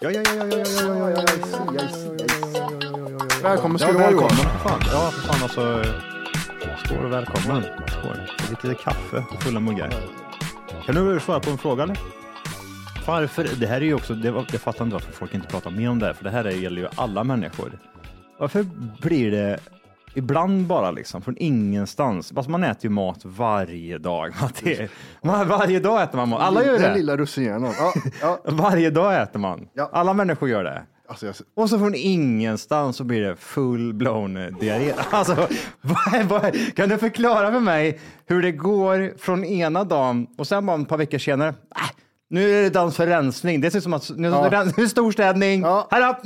Ja, ja, ja, ja, ja, ja, ja, ja, ja, yes, yes, yes. Välkommen ska Ja, du vara Johan. välkommen. Fan. Ja, för fan alltså. Skål och välkommen. Skål. Lite kaffe och fulla muggar. Kan du svara på en fråga eller? Varför? Det här är ju också, det, var- jag fattar inte varför folk inte pratar mer om det här, för det här gäller ju alla människor. Varför blir det ibland bara liksom från ingenstans? Alltså man äter ju mat varje dag. Man, varje dag äter man mat. Alla gör Den det. lilla russinhjärnan. Ja, ja. Varje dag äter man. Ja. Alla människor gör det. Alltså, jag, Och så från ingenstans så blir det full blown eh, diarré. Alltså, vad, vad, kan du förklara för mig hur det går från ena dagen och sen bara ett par veckor senare. Nu är det dans för rensning. Det ser ut som att nu, Ja. är det storstädning. Ja. Här upp.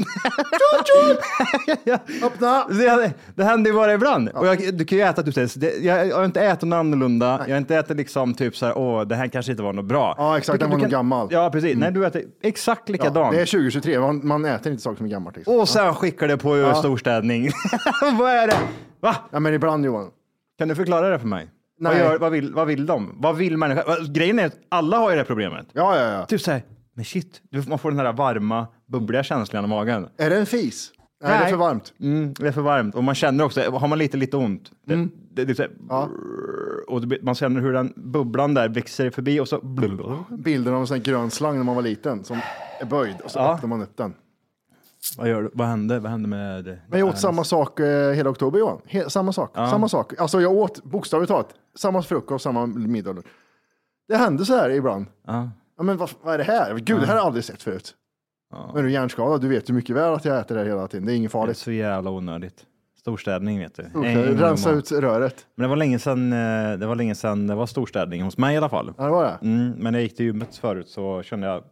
öppna! Det, det händer ju bara ibland. Och jag, du kan ju äta typ, så här, jag, jag har inte ätit något annorlunda. Jag har inte ätit liksom typ så här, åh, det här kanske inte var något bra. Ja, exakt, Du den var nog gammal. Ja, precis. Nej, du äter exakt Ja, likadant. det är 2023, man, man äter inte saker som är gammalt. Liksom. Och sen skickar det på storstädning. vad är det? Va? Ja, men ibland Johan. Kan du förklara det för mig? Vad, gör, vad, vill, vad vill de? Vad vill människan? Grejen är att alla har ju det här problemet. Ja, ja, ja. Typ såhär, men shit, du- man får den här varma, bubbliga känslan i magen. Är det en fis? Nej, det är Nej. för varmt. Mm, det är för varmt och man känner också, har man lite, lite ont, det, det, det, är så här, Mm. Ja. och det, blir- man känner hur den bubblan där växer förbi och så... Bilden av en sån här grön slang när man var liten som är böjd och så öppnar man upp den. Vad, gör du? vad hände? Vad hände med... Men jag åt samma sak eh, hela oktober Johan. He- samma sak. Samma sak. Alltså jag åt bokstavligt talat samma frukost, samma middag. Det hände så här ibland. Ja. Ja, men vad, vad är det här? Gud, det här har jag aldrig sett förut. Men är du hjärnskadad, du vet ju mycket väl att jag äter det här hela tiden. Det är inget Det är farligt. så jävla onödigt. Storstädning vet du. Okay. Rensa ut röret. Men det var länge sedan eh, det var länge sedan det var storstädning hos mig i alla fall. Ja, det var det. Mm, men när jag gick till gymmet förut så kände jag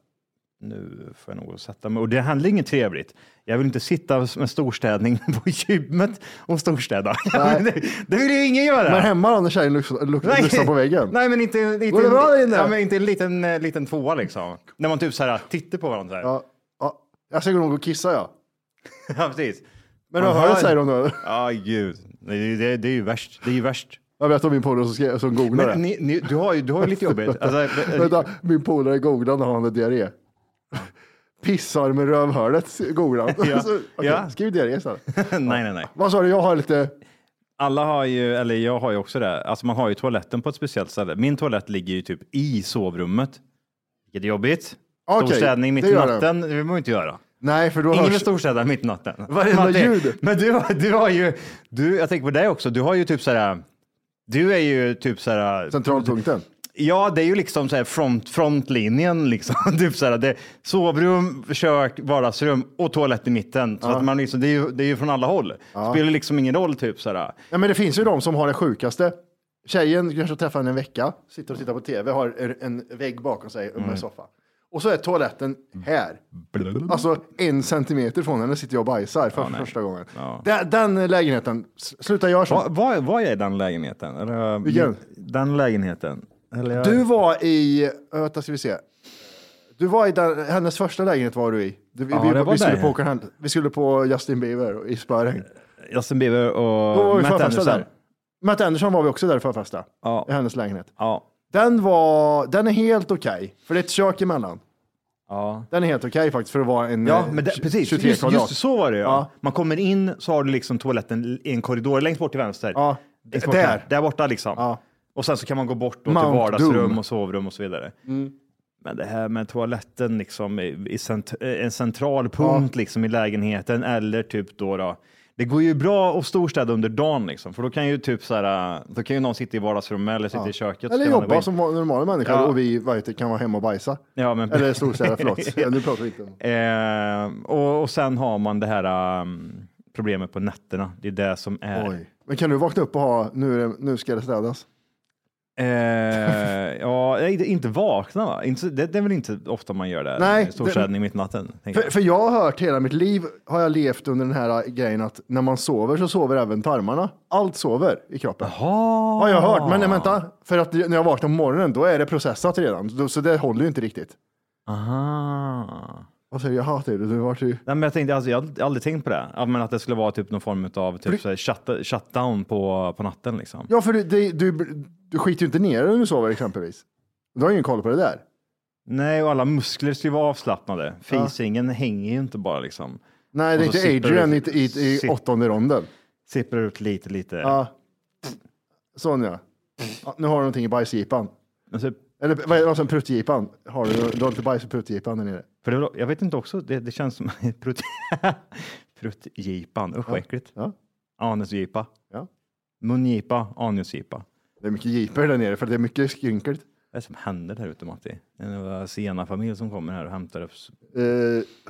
nu får jag nog sätta mig. Och det handlar inget trevligt. Jag vill inte sitta med storstädning på gymmet och storstäda. Det, det vill ju ingen göra. Men hemma då när tjejen lyssnar på väggen? Nej, men inte, inte, Går det bra där inne? ja, men inte en liten, eh, liten tvåa liksom. När man typ så här tittar på varandra. Ja, ja. Jag ska gå och kissa ja. Ja, precis. Men du Man hör hör- det säger de då. Ja, gud. Det, är- det, är- det är ju värst. Det är ju värst. Jag vet om min polare som, skrev- som googlade. Men ni, ni, du, har ju, du har ju lite jobbigt. Alltså, Vänta, min polare googlade när han hade diarré. Pissar med rövhålet googlade han. Ja, Så, okej, ja. Skriv diarré istället. nej, nej, nej. Vad sa du, jag har lite... Alla har ju, eller jag har ju också det. Alltså man har ju toaletten på ett speciellt ställe. Min toalett ligger ju typ i sovrummet. Vilket är jobbigt. Okej, Storstädning mitt i natten, det vill man ju inte göra. Nej, för då Ingen vill hörs... storstäda mitt i natten. Varenda ljud. Men du, du har ju, du, jag tänker på dig också, du har ju typ såhär, du är ju typ såhär, Centralpunkten. Ja det är ju liksom såhär front, frontlinjen liksom. typ såhär, det, sovrum, kök, vardagsrum och toalett i mitten. Så att man liksom, det, är ju, det är ju från alla håll. Spelar liksom ingen roll typ såhär. Ja, men det finns ju de som har det sjukaste. Tjejen kanske träffar henne en vecka, sitter och tittar på tv, har en vägg bakom sig med Mm. en soffa. Och så är toaletten här. Alltså en centimeter från henne sitter jag och bajsar för nej. första gången. Ja. Den, den lägenheten, sluta göra så. Vad, vad, vad är den lägenheten? Vilken? Den lägenheten. Jag- Du var i, vänta ska vi se. Du var i den, hennes första lägenhet var du i. Du, vi, Ja, vi, det var vi, skulle där. på, åka vi skulle på Justin Bieber i spöregn. Justin Bieber och Matt Anderson. där. Matt Anderson var vi också där för att festa. Ja. I hennes lägenhet. Ja. Den var, den är helt okej, för det är ett kök emellan. Ja. Den är helt okej faktiskt för att vara en Ja, eh, men det, 20 precis. 23 Just, kvadrat. just så var det ja. Ja. Man kommer in så har du liksom toaletten i en korridor längst bort till vänster. Ja, bort där. Där borta liksom. Ja. Och sen så kan man gå bort då till Mount vardagsrum Doom. Mm. och sovrum och så vidare. Men det här med toaletten liksom i, i cent, en central punkt liksom i lägenheten eller typ då, då det går ju bra att storstäda under dagen liksom, för då kan ju typ så här, då kan ju någon sitta i vardagsrummet eller sitta i köket. Eller jobba som normala människor Ja. och vi det, kan vara hemma och bajsa. Ja, men Eller storstäda, förlåt. Ja, nu pratar vi inte om... Eh, och, och sen har man det här um, problemet på nätterna. Det är det som är. Oj. Men kan du vakna upp och ha, nu, nu ska det städas? Eh, ja, inte vakna va? Inte, det, det är väl inte ofta man gör det? Nej, Storstädning mitt i natten. För, för jag har hört hela mitt liv, har jag levt under den här grejen att när man sover så sover även tarmarna. Allt sover i kroppen. jag. Har jag hört, men nej, vänta. För att när jag vaknar på morgonen då är det processat redan. Så det håller ju inte riktigt. Aha. Vad säger jag? Jaha, det, du vart ju... Nej, men jag, tänkte, alltså, jag har aldrig tänkt på det. Ja, men att det skulle vara typ någon form av typ, här, shut, shutdown på, på natten. Liksom. Ja, för du, det, du, du skiter ju inte ner dig när du sover exempelvis. Du har ingen koll på det där. Nej, och alla muskler ska ju vara avslappnade. Fisingen hänger ju inte bara liksom. Nej, det är inte Adrian i, det- i, i sipp- åttonde ronden. Sipprar ut lite, lite. Ja. Sån ja. ja. Nu har du någonting i bajsgipan. Eller vad är det, alltså, pruttgipan? Har du, du har lite bajs i pruttgipan där nere? För det, var- jag vet inte också, det, det känns som prutt, pruttgipan, usch vad äckligt. Ja. Anusgipa, ja. mungipa, anusgipa. Det är mycket jeeper där nere för det är mycket skrynkligt. Vad är det som händer där ute Matti? En Sena-familj som kommer här och hämtar upp. s-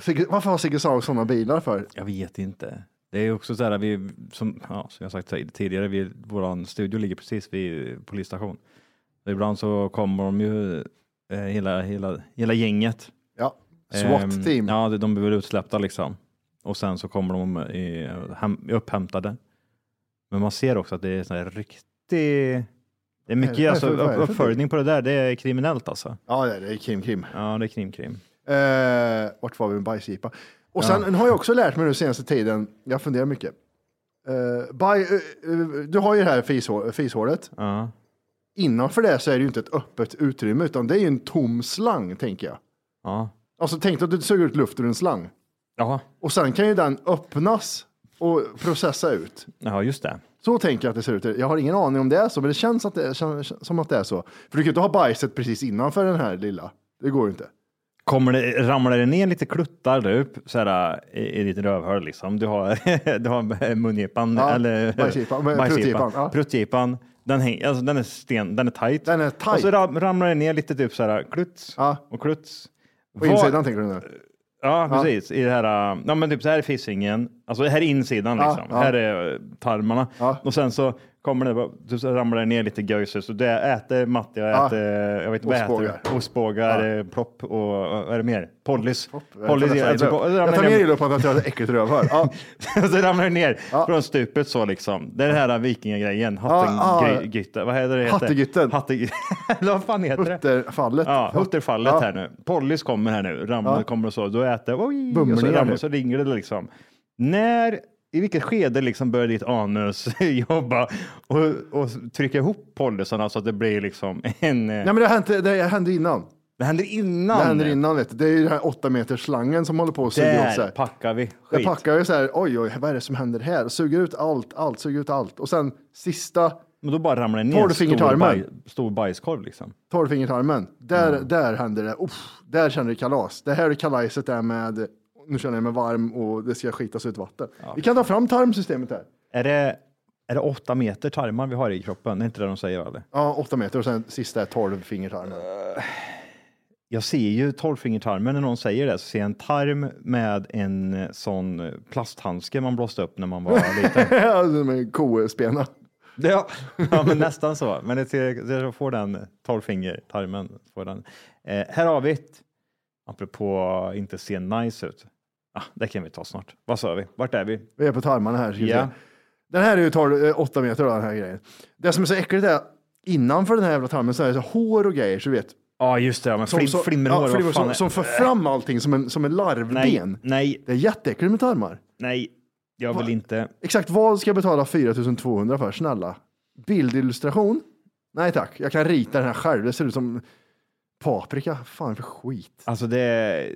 Sigge, varför har Sigge Saug sådana bilar för? Jag vet inte. Det är också så här, vi, som, ja, som jag sagt tidigare, vi, vår studio ligger precis vid polisstation. Ibland så kommer de ju, eh, hela, hela, hela gänget. Ja, Ehm, SWAT-team. Ja, de blir väl utsläppta liksom. Och sen så kommer de i, hem, upphämtade. Men man ser också att det är sån här riktig... Det är mycket är alltså, uppföljning på det där. Det är kriminellt alltså. Ja, det är, Kim. Ja, det är krimkrim. Uh, vart var vi med bajsgipa? Och sen Ja. har jag också lärt mig nu senaste tiden, jag funderar mycket. Uh, eh, eh, du har ju det här fishå- fishålet. Ja. Innanför det så är det ju inte ett öppet utrymme utan det är ju en tom slang tänker jag. Alltså tänk att du suger ut luft ur en slang. Ja. Och sen kan ju den öppnas och processa ut. ja, just det. Så tänker jag att det ser ut. Jag har ingen aning om det är så, men det känns, att det, känns som att det är så. För du kan ju inte ha bajset precis innanför den här lilla. Det går ju inte. Kommer det, ramlar det ner lite kluttar där upp så här, i, i ditt rövhål liksom? Du har, du har mungipan Ja, eller bajsgipan, men pruttgipan, ja. Pruttgipan. Den, häng, alltså, den är sten, den är tight. Den är tight. Och så ram, ramlar det ner lite typ så här kluts Ja. och kluts. På insidan tänker du nu? Ja, precis. I det här, äh, ja, men typ så här är fissingen. Alltså här är insidan Ja, liksom. ja. Här är äh, tarmarna. Ja. Och sen så kommer det, så ramlar det ner lite göjser. Så det äter Matti och Ja. äter, jag vet inte vad äter Ostbågar. Ostbågar, eh, plopp och vad är det mer? Pollis. Jag alltså, ramlar Jag tar ner- illa upp att jag har ett äckligt rövhål. Ja. så ramlar det ner Ja. från stupet så liksom. Det är den här vikingagrejen. Ja, Hattengytte. Vad heter det? Hattegytten. Vad fan heter det? Hutterfallet. Ja, hutterfallet Ja. här nu. Pollis kommer här nu. Ramlar Ja. kommer och så. Då äter oj, och så, ramlar, så ringer det liksom. När, i vilket skede liksom börjar ditt anus jobba och, och trycka ihop pollisarna så att det blir liksom en... eh, Nej, men det hände, det hände innan. Det händer innan. Det händer innan. Vet du. Det är ju den här åtta meters slangen som håller på att suga åt Där packar vi Jag skit. packar ju så här, oj, oj, vad är det som händer här? Suger ut allt, allt, suger ut allt. Och sen sista Men då bara ramlar det ner stor, baj, stor bajskorv liksom. tolvfingertarmen. Där, där händer det. Uff, där känner du kalas. Det här är kalaset där med, nu känner jag mig varm och det ska skitas ut vatten. Vi kan ta fram tarmsystemet här. Är det, är det åtta meter tarmar vi har i kroppen? Det är inte det de säger eller? Ja, åtta meter och sen sista är tolvfingertarmen. Jag ser ju tolvfingertarmen när någon säger det, så ser jag en tarm med en eh, sån eh, plasthandske man blåste upp när man var liten. Ja, med kospena. ja, ja, men nästan så. Men det ser, jag får den tolvfingertarmen. Får den. Eh, här har vi ett, apropå inte se nice ut. Ah, det kan vi ta snart. Vad sa vi? Vart är vi? Vi är på tarmarna här. se. Den här är ju 12, eh, åtta meter då, den här grejen. Det som är så äckligt är innanför den här jävla tarmen så är det så hår och grejer, så du vet. Ja, just det. Men Som, flim, flimmerhår. ja, flimmer, som, som för fram allting som en, som en nej, larvben. nej, Det är jätteäckligt med tarmar. nej. Jag vill inte. Exakt vad ska jag betala 4200 för? Snälla, bildillustration? Nej tack, jag kan rita den här själv. Det ser ut som paprika. Fan för skit. Alltså det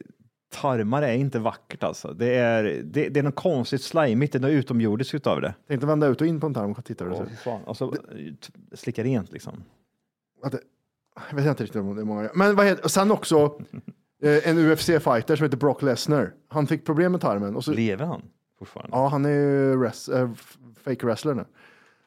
tarmar är inte vackert alltså. Det är, det, det är något konstigt slimigt, det är något utomjordiskt utav det. Tänkte vända ut och in på en tarm och titta hur det ser ut. Och så t- slicka rent liksom. Att det, jag vet inte riktigt om det är många. Men vad heter, och sen också eh, en UFC-fighter som heter Brock Lesnar. Han fick problem med tarmen. Och så, Lever han fortfarande? ja, han är ju res, äh, fake wrestler nu.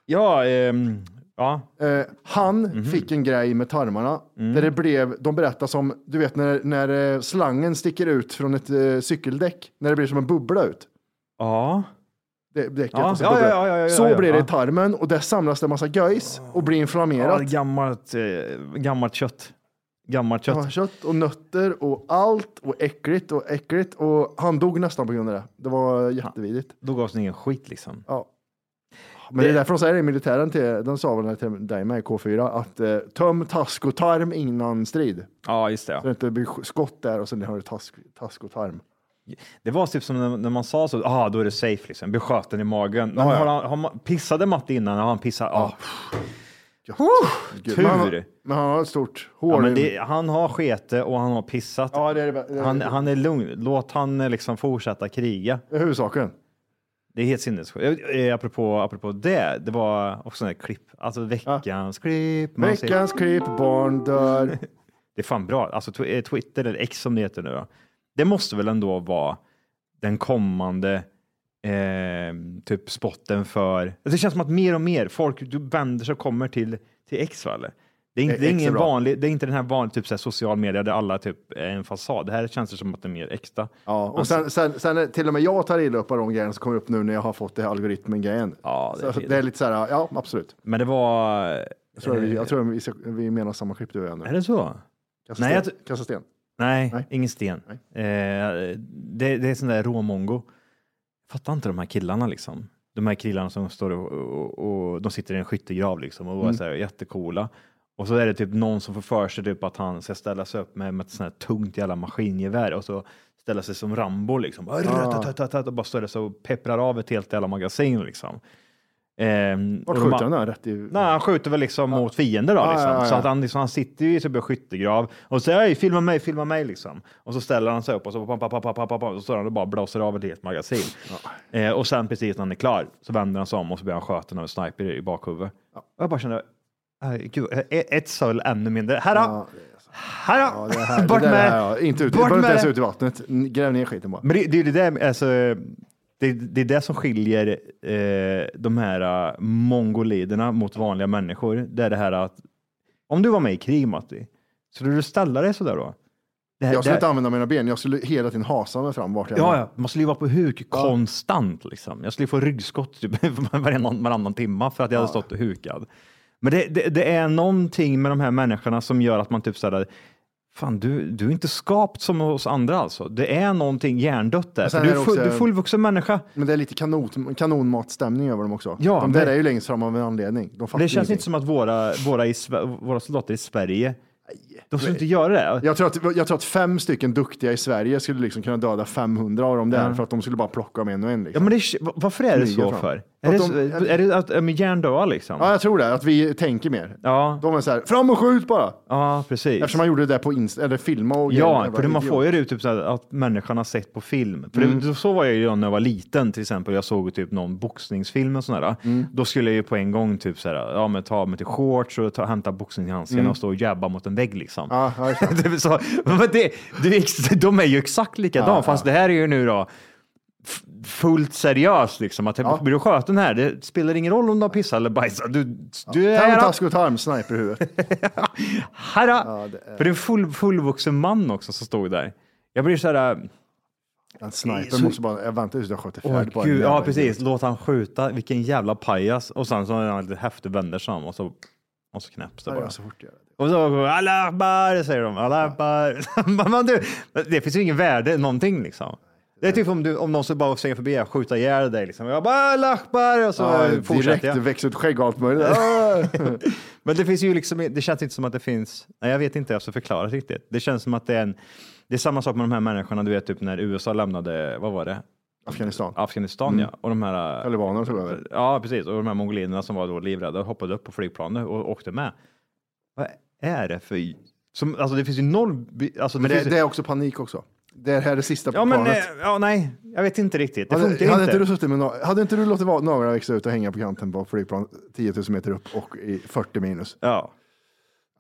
Ja, ehm, ja. Eh, han Mhm. fick en grej med tarmarna Mm. där det blev, de berättar som, du vet när, när eh, slangen sticker ut från ett eh, cykeldäck, när det blir som en bubbla ut. Ja. Det, däcket, Ja, ja, ja, ja, ja, så ja, blir det i ja. tarmen och där samlas det en massa göjs och blir ja inflammerat. gammalt, eh, gammalt kött. Gammalt kött. Ja, kött och nötter och allt och äckligt och äckligt och han dog nästan på grund av det. Det var jättevidrigt. Då gavs det ingen skit liksom. Ja. Men det är därför de säger i militären till, de sa väl till dig med i K4 att eh, töm task och tarm innan strid. Ja, just det. Så det inte blir skott där och sen har du task, task och tarm. Det var typ som när, när man sa så, ah, då är det safe liksom, blir skjuten i magen. Men Ja, ja. Har han, har pissade Matte innan? Har han pissat? Ja. Gud, Tur. Men han, men han har ett stort hår. ja, det, han har skete och han har pissat. ja, det är, det, det, Han, han är lugn. Låt han eh, liksom fortsätta kriga. det är huvudsaken. Det är helt sinnessjukt. Eh, Apropå, apropå det, det var också en klipp. Alltså veckans klipp. Man ser- Veckans klipp, barn dör. Det är fan bra. Alltså eh, Twitter, eller X som det heter nu då. Det måste väl ändå vara den kommande eh, typ spotten för... Det känns som att mer och mer folk du vänder sig och kommer till, till X va? Eller? Det är, inte, Eh, det, är ingen bra. vanlig, det är inte den här vanliga typ, så social media där alla typ är en fasad. Det här känns det som att det är mer äkta. Ja, och sen, sen, sen är till och med jag tar illa upp av de grejerna som kommer upp nu när jag har fått det här algoritmen-grejen. Ja, det är Så fint. det är lite så här, ja absolut. Men det var... Jag tror, vi, jag tror vi, vi menar samma klipp du och jag nu. Är det så? Kasta Nej, sten. jag Kasta sten. Nej, Nej. ingen sten. Nej. Eh, det, det är sån där råmongo. Fattar inte de här killarna liksom. De här killarna som står och, och, och de sitter i en skyttegrav liksom och är så här jättecoola. Och så är det typ någon som får för sig typ att han ska ställa sig upp med, med ett sånt här tungt jävla maskingevär och så ställa sig som Rambo liksom. Och bara står det så och pepprar av ett helt jävla magasin liksom. Ehm, Vart skjuter han då? Rätt i... Nej, han skjuter väl liksom mot fiender då. Liksom. ja. Så att han, liksom, han sitter ju i typ en skyttegrav och säger "Hej, filma mig, filma mig liksom. Och så ställer han sig upp och så, pam, pam, pam, pam, så står han och bara blåser av ett helt magasin. Eh, och sen precis när han är klar så vänder han sig om och så blir han skjuten av en sniper i bakhuvudet. Jag bara känner, "Aj, gud, ett- ett söl ännu mindre. Här då! Ja, Här då! ja, det här, Bort det med! ja, inte ut, Bort inte med ens ut i vattnet. Gräv ner skiten bara. Men det, det är det där, alltså, det, det är det som skiljer eh, de här uh, mongoliderna mot vanliga människor. Det är det här att om du var med i krig Matti, skulle du ställa dig sådär då? Här, Jag skulle inte använda mina ben, jag skulle hela tiden hasa mig fram vart jag Ja, ja, man skulle ju vara på huk konstant. Liksom. Jag skulle få ryggskott typ, varannan, varannan timma för att jag hade stått och hukad. Men det, det, det är någonting med de här människorna som gör att man typ sådär, fan du, du är inte skapt som oss andra alltså. Det är någonting hjärndött där. För du, är det full, också- du är fullvuxen människa. Men det är lite kanon, kanonmatstämning över dem också. Ja, de där men- är ju längst fram av en anledning. De Det känns inte som att våra, våra, i, våra soldater i Sverige, de skulle inte göra det. Jag tror, att, jag tror att fem stycken duktiga i Sverige skulle liksom kunna döda 500 av dem där för att de skulle bara plocka dem en och en. Ja, Liksom. men det, varför är det så för? Är det, de- är det att de är hjärndöda liksom? Ja, jag tror det. Att vi tänker mer. Ja, De är så här, fram och skjut bara. ja precis. Eftersom man gjorde det där på Insta, eller filma och Ja, grejer. för det, man Idiot. får ju det typ så här, att människan har sett på film. För Mm. det, så var jag ju när jag var liten till exempel. Jag såg typ någon boxningsfilm och sådär. Mm. Då skulle jag ju på en gång typ så här, ja, men ta mig till shorts och ta, hämta boxningshandskarna och stå och jabba mot en vägg liksom. Mm. Ja, ja, så, men det, det de är ju exakt likadana, Ja, fast det här är ju nu då fullt seriöst liksom. Att Ja. blir du skjuten här, det spelar ingen roll om du har pissat eller bajsat. Du, du är här, task och tarm, sniper i huvudet. här. det är- För det är en full, fullvuxen man också som stod där. Jag blir så här, En sniper Så- måste bara, jag väntar tills jag skjuter färdigt gud, ja precis, låt han skjuta, vilken jävla pajas. Och sen så är han lite häftig, vänder sig om och så, och så knäpps det Ja, bara. ja, så fort jag. Och så Allah Akbar säger de. Allah Akbar. Men du, det finns ju ingen värde någonting liksom. Det är typ om, du, om någon så bara säger förbi och skjuta ihjäl dig. Liksom. Jag bara Allah Akbar och så Ja, fortsätter direkt jag. växer ut skägg och allt möjligt. Ah! Men det finns ju liksom, det känns inte som att det finns, nej jag vet inte, jag ska förklara riktigt. Det känns som att det är en, det är samma sak med de här människorna, du vet typ när USA lämnade, vad var det? Afghanistan. Afghanistan ja. Och de här, Talibanerna tog över. ja precis, och de här mongolinerna som var då livrädda hoppade upp på flygplanet och åkte med. Vad är det för, som, alltså det finns ju noll, alltså Men det, det, finns, det är också panik också. Det här är det sista ja men, eh, ja nej, jag vet inte riktigt. Det Hade, funkar hade, inte. inte du suttit med, na- hade inte du låtit va- naglarna växa ut och hänga på kanten på flygplan 10 000 meter upp och i 40 minus? Ja,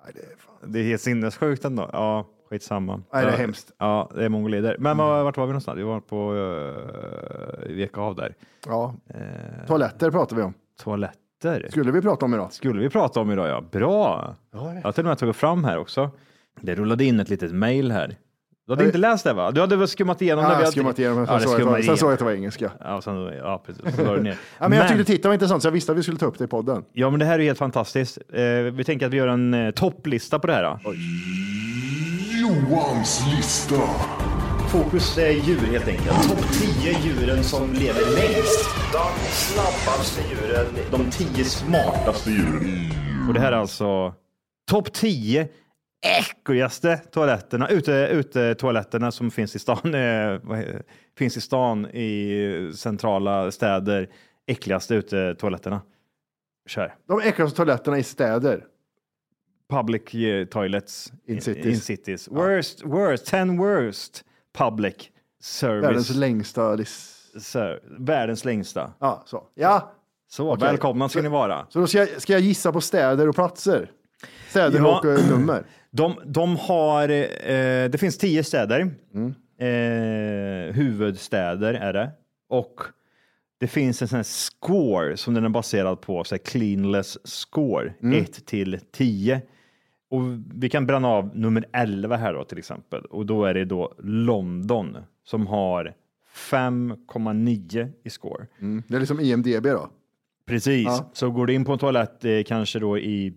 Nej, det är fan. det är helt sinnessjukt ändå. Ja, skitsamma. Nej, det är hemskt. Mm. Ja, det är mongolider. Men var, vart var vi någonstans? Vi var på uh, vi gick av där. Ja. Eh, Toaletter pratar vi om. toaletter. Skulle vi prata om idag? skulle vi prata om idag, ja. Bra! Jag har till och med tagit fram här också. Det rullade in ett litet mail här. Du hade inte läst det va? Du hade väl skummat igenom Ja, det? jag Vi har hade- skummat igenom det, Ja, sen, såg jag, att- sen såg jag igenom. att det var engelska. Ja, sen, ja precis. Så ner. Ja, men jag tyckte titeln var intressant så jag visste att vi skulle ta upp det i podden. ja, men det här är helt fantastiskt. Eh, vi tänker att vi gör en eh, topplista på det här. Då. Johans lista. Fokus är djur helt enkelt. Topp 10 djuren som lever längst. De snabbaste djuren. De 10 smartaste djuren. Och det här är alltså topp 10 äckligaste toaletterna, ute, ute toaletterna som finns i stan, eh, finns i stan i centrala städer. Äckligaste ute toaletterna. Kör. De äckligaste toaletterna i städer. Public eh, toilets In cities. In cities. Worst, worst, 10 worst public service. Världens längsta. Så, världens längsta. Ja, så. Ja, Så, Okej. välkomna ska ni vara. så då ska jag, ska jag gissa på städer och platser? Städer Ja. och nummer. De, de har, eh, det finns tio städer. Mm. Eh, huvudstäder är det. Och det finns en sån här score som den är baserad på, så här cleanless score, Mm. 1 till 10. Och vi kan bränna av nummer 11 här då till exempel. Och då är det då London som har 5,9 i score. Mm. Det är liksom IMDB då. Precis, Ja. så går du in på en toalett, eh, kanske då i,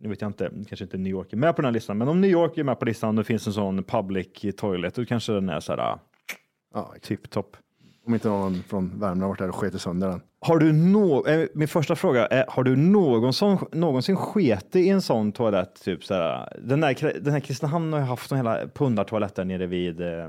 nu vet jag inte, kanske inte New York är med på den här listan, men om New York är med på listan och det finns en sån public toilet, då kanske den är så här Ja, tipptopp. om inte någon från Värmland varit där och sketit sönder den. Har du nå, eh, min första fråga är, har du någonsin, någonsin sketit i en sån toalett? Typ så här, den, här, den här Kristinehamn har ju haft en hela pundartoalett där nere vid eh,